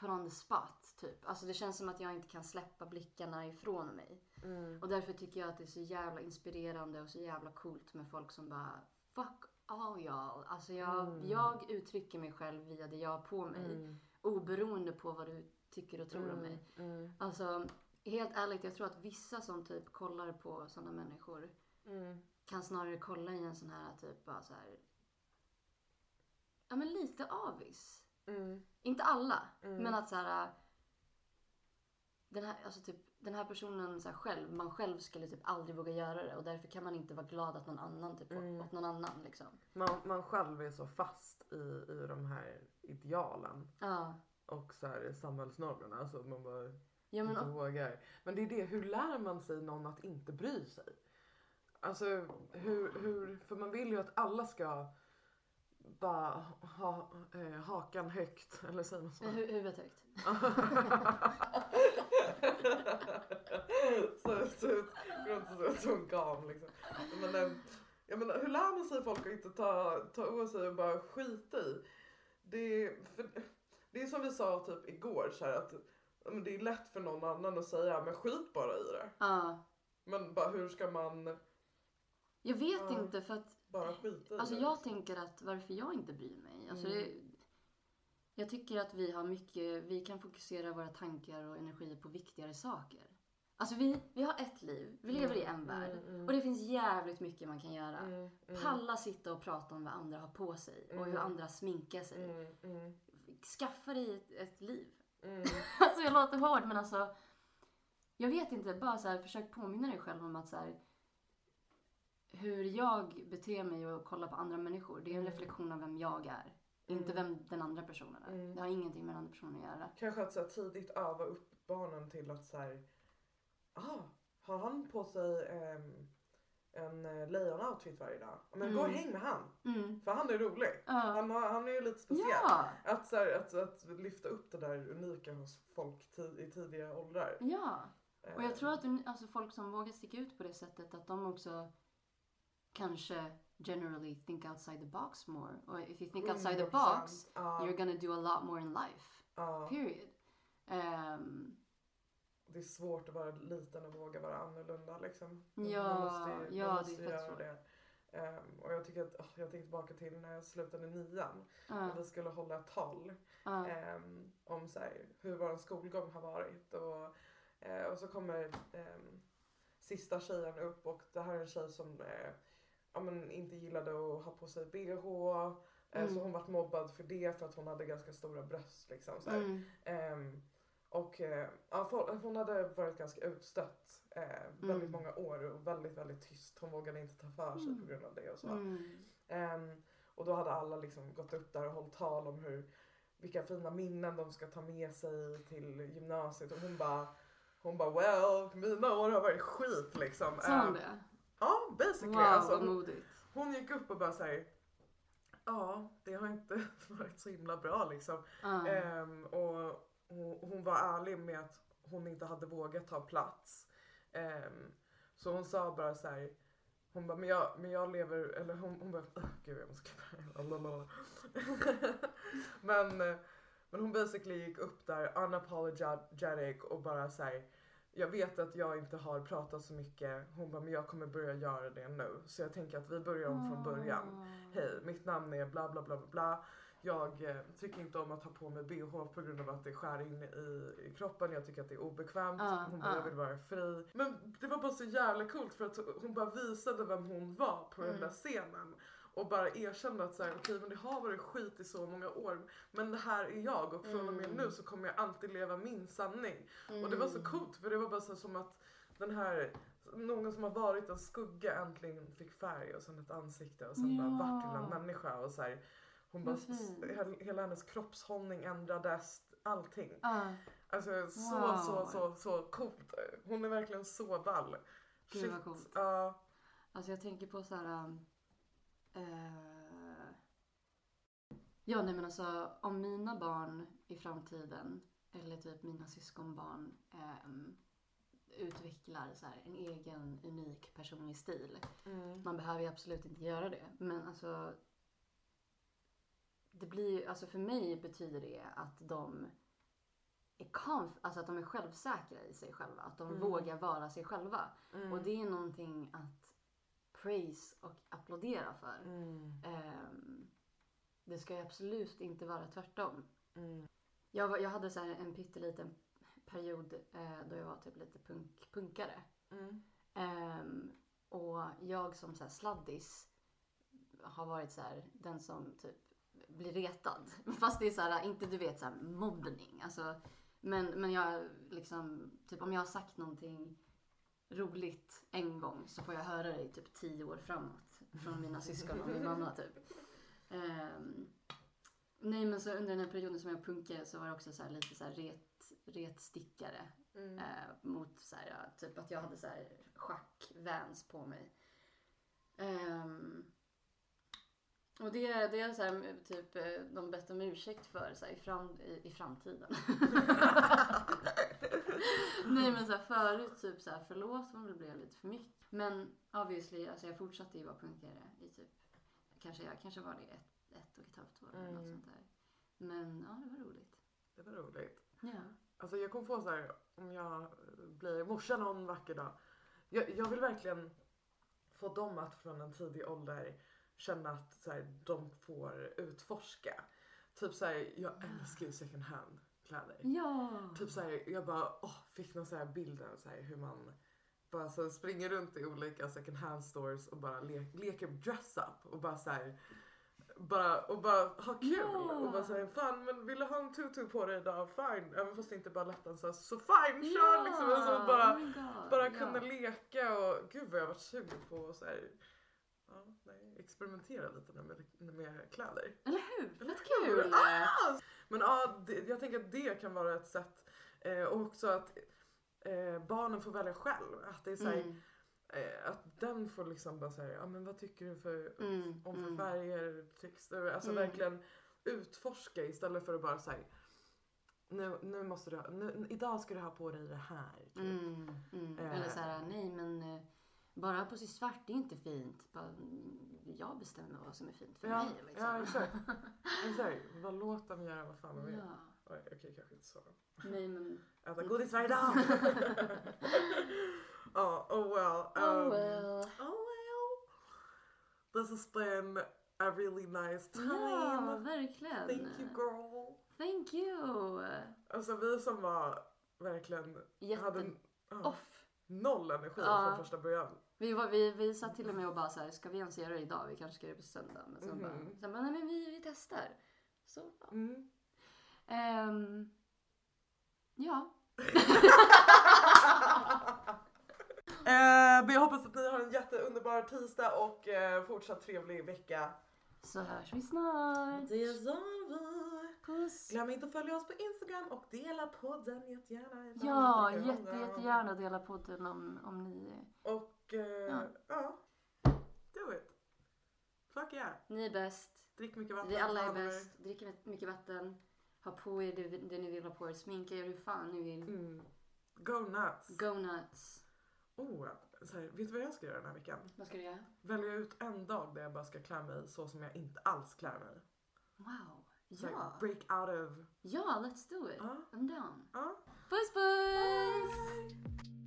put on the spot typ. Alltså det känns som att jag inte kan släppa blickarna ifrån mig. Mm. Och därför tycker jag att det är så jävla inspirerande och så jävla coolt med folk som bara Fuck all y'all. Alltså jag, Mm. jag uttrycker mig själv via det jag har på mig. Mm. Oberoende på vad du tycker och tror om Mm. mig. Mm. Alltså helt ärligt, jag tror att vissa som typ kollar på sådana människor Mm. kan snarare kolla i en sån här typ bara så här. Ja men lite avis. Mm. Inte alla, Mm. men att så här. Den här, alltså typ, den här personen så här själv, man själv skulle typ aldrig våga göra det och därför kan man inte vara glad att någon annan typ Mm. åt någon annan liksom. Man, man själv är så fast i, i de här idealen Ja. och så här samhällsnormerna så att man bara Ja men inte och, vågar. Men det är det, hur lär man sig någon att inte bry sig? Alltså hur, hur för man vill ju att alla ska bara ha eh, hakan högt eller säger man så? hu- huvudet högt. så så ut, går så ut som en gam liksom. Men, eh, jag menar, hur lär man sig folk att inte ta, ta åt sig och bara skita i? Det, är- för, det är som vi sa typ igår så här, att men det är lätt för någon annan att säga men skit bara i det. Ja. Men bara hur ska man Jag vet Ja. inte för att bara skita i Alltså det? jag liksom? tänker att varför jag inte bryr mig. Alltså Mm. det, jag tycker att vi har mycket, vi kan fokusera våra tankar och energi på viktigare saker. Alltså vi, vi har ett liv, vi lever i en värld. Mm, mm, Och det finns jävligt mycket man kan göra. mm, mm, Palla sitta och prata om vad andra har på sig och hur Mm. andra sminkar sig. mm, mm, Skaffa dig ett, ett liv. mm, Alltså jag låter hård men alltså. Jag vet inte, bara så här, försök påminna dig själv om att så här, hur jag beter mig och kollar på andra människor. Det är en Mm. reflektion av vem jag är. Inte vem den andra personen är. Mm. Det har ingenting med den andra personen att göra. Kanske att så tidigt öva upp barnen till att så här, ah, har han på sig ehm, en eh, lejon-outfit varje dag? Men gå och Mm. häng med han, Mm. för han är rolig. Ja. Han, har, han är ju lite speciell. Ja. Att, så här, att, att lyfta upp det där unika hos folk ti- i tidiga åldrar. ja. Och jag Eh, tror att alltså, folk som vågar sticka ut på det sättet att de också kanske generally think outside the box more. Och if you think outside the 100%. box Ja, you're gonna do a lot more in life. ja. Period. Ehm, Det är svårt att vara liten och våga vara annorlunda liksom. Ja, måste, ja, det är svårt. det. Ehm, och jag tycker att, åh, jag tänker tillbaka till när jag slutade nian ja, och vi skulle hålla ett tal. ja. ehm, om så här, hur vår skolgång har varit. Och, eh, och så kommer ehm, sista tjejen upp och det här är en tjej som eh, ja, men inte gillade att ha på sig bh. Eh, Mm. Så hon vart mobbad för det för att hon hade ganska stora bröst. Liksom, så. Mm. Ehm, och eh, ja, hon hade varit ganska utstött eh, väldigt Mm. många år och väldigt väldigt tyst. Hon vågade inte ta för sig Mm. på grund av det och så. Ehm, och då hade alla liksom gått upp där och hållit tal om hur, vilka fina minnen de ska ta med sig till gymnasiet och hon bara hon bara well, mina år har varit skit liksom. Sa hon Ehm, det? Basically. Wow, alltså, vad hon, modigt. hon gick upp och bara säger Ja, det har inte varit så himla bra liksom. Ja. Ehm, och hon, hon var ärlig med att hon inte hade vågat ta plats. Ehm, så hon sa bara så här. Hon bara, men jag, men jag lever, eller hon, hon bara, gud jag måste klippa men, eh, men hon basically gick upp där unapologetic och bara så här. Jag vet att jag inte har pratat så mycket. Hon bara, men jag kommer börja göra det nu. Så jag tänker att vi börjar om från början. Åh. Hej, mitt namn är bla bla bla bla bla. Jag eh, tycker inte om att ha på mig bh på grund av att det skär in i, i kroppen. Jag tycker att det är obekvämt. Ja, hon bara, ja. jag vill vara fri. Men det var bara så jävla coolt för att hon bara visade vem hon var på den Mm. där scenen. Och bara erkände att så här, okej men det har varit skit i så många år. Men det här är jag och från och med Mm. nu så kommer jag alltid leva min sanning. Och det var så Mm. coolt för det var bara så som att den här någon som har varit en skugga äntligen fick färg och sen ett ansikte och sen bara vart till en Ja. människa och så här, hon bara, fint. hela, hennes kroppshållning ändrades. allting. Ja, Alltså så, Wow. så, så, så coolt. Hon är verkligen så ball. Gud, vad coolt. Ja. alltså jag tänker på så här. um, eh, ja, nej men alltså om mina barn i framtiden eller typ mina syskonbarn ehm, utvecklar så här en egen unik personlig stil. Mm. Man behöver ju absolut inte göra det. Men alltså. Det blir alltså för mig betyder det att de är conf- alltså att de är självsäkra i sig själva. Att de Mm. vågar vara sig själva. Mm. Och det är någonting att praise och applådera för. Mm. Ehm, det ska ju absolut inte vara tvärtom. Mm. Jag, jag hade så en pytteliten period eh, då jag var typ lite punk, punkare. Mm. Ehm, och jag som så sladdis har varit så här, den som typ blir retad. Fast det är så här, inte du vet så här, mobbning. Alltså, men, men jag liksom, typ om jag har sagt någonting roligt en gång så får jag höra det i typ tio år framåt. Från mina syskon och min mamma typ. Ehm, nej men så under den här perioden som jag punkade så var det också så här, lite så här ret, retstickare. Mm. Eh, mot så här, typ att jag hade så här schack-vans på mig. Ehm, och det, det är så här, typ eh, de bett om ursäkt för så här, i, fram, i, i framtiden. Nej men så här, förut typ så här, förlåt om det blev lite för mycket. Men obviously, alltså jag fortsatte ju vara punkare i typ, kanske jag kanske var det ett, ett och ett halvt år eller något Mm. sånt där. Men ja, det var roligt. Det var roligt. Ja. Alltså jag kommer få så här om jag blir morsa någon vacker dag. Jag, jag vill verkligen få dem att från en tidig ålder känna att så här, de får utforska. Typ så här, jag älskar ju second hand kläder. Ja! Typ så här, jag bara åh, fick någon så här bilden så här, hur man bara så springer runt i olika second hand stores och bara le leker dress up och bara så här, bara, och bara ha kul Ja. och bara säga fan men vill du ha en tutu på dig idag? Fine, även fast det inte bara lättan så, så fine kör liksom. Och så bara, oh bara ja. kunna leka och gud vad jag har varit sugen på att så här, ja, nej, experimentera lite med, med kläder. Eller hur? Hur? kul! Ah! Men ja, det, jag tänker att det kan vara ett sätt. Eh, och också att eh, barnen får välja själv. Att det är så här, Mm, eh, att den får liksom bara säga, ja men vad tycker du för, mm, om för mm. färger, texter. Alltså Mm. verkligen utforska istället för att bara säga nu, nu måste du ha, nu, idag ska du ha på dig det här. Typ. Mm, mm. Eh. Eller så här, nej men eh, bara på sig svart det är inte fint. Bara, jag bestämmer vad som är fint för Ja, mig. Liksom. ja exakt. exakt. Vad låt dem göra vad fan de vill. Ja. Oj, Okej kanske inte så. Nej men, Äta godis varje dag. Ja, oh well. oh um, well. Oh well. This has been a really nice time. Ja, verkligen. Thank you girl. Thank you. Alltså vi som var verkligen Jätte hade ja, off. noll energi Ja. från första början. Vi, var, vi, vi satt till och med och bara så här, ska vi ens göra det idag? Vi kanske ska göra det på söndag. Men sen Mhm. bara, sen bara, nej men vi, vi testar. Så ja. Mm. Ehm, ja. Eh, men jag hoppas att ni har en jätteunderbar tisdag och eh, fortsatt trevlig vecka. Så hörs vi snart. Det gör vi. Puss. Glöm inte att följa oss på Instagram och dela podden jättegärna. Ja, ni tycker om jätte, den. jättegärna dela podden om, om ni, Och eh, Ja. ja. do it. Fuck yeah. ni är bäst. Drick mycket vatten. Vi alla är bäst. Drick mycket vatten. Ha på er det, det ni vill ha på er. Sminka er hur fan ni vill. Mm. Go nuts. Go nuts. Oh, så här, vet du vad jag ska göra den här veckan? Vad ska du göra? Välja ut en dag där jag bara ska klä mig så som jag inte alls klär mig. Wow. Ja. break out of... Ja, let's do it. Ja. I'm down. Ja. Puss puss!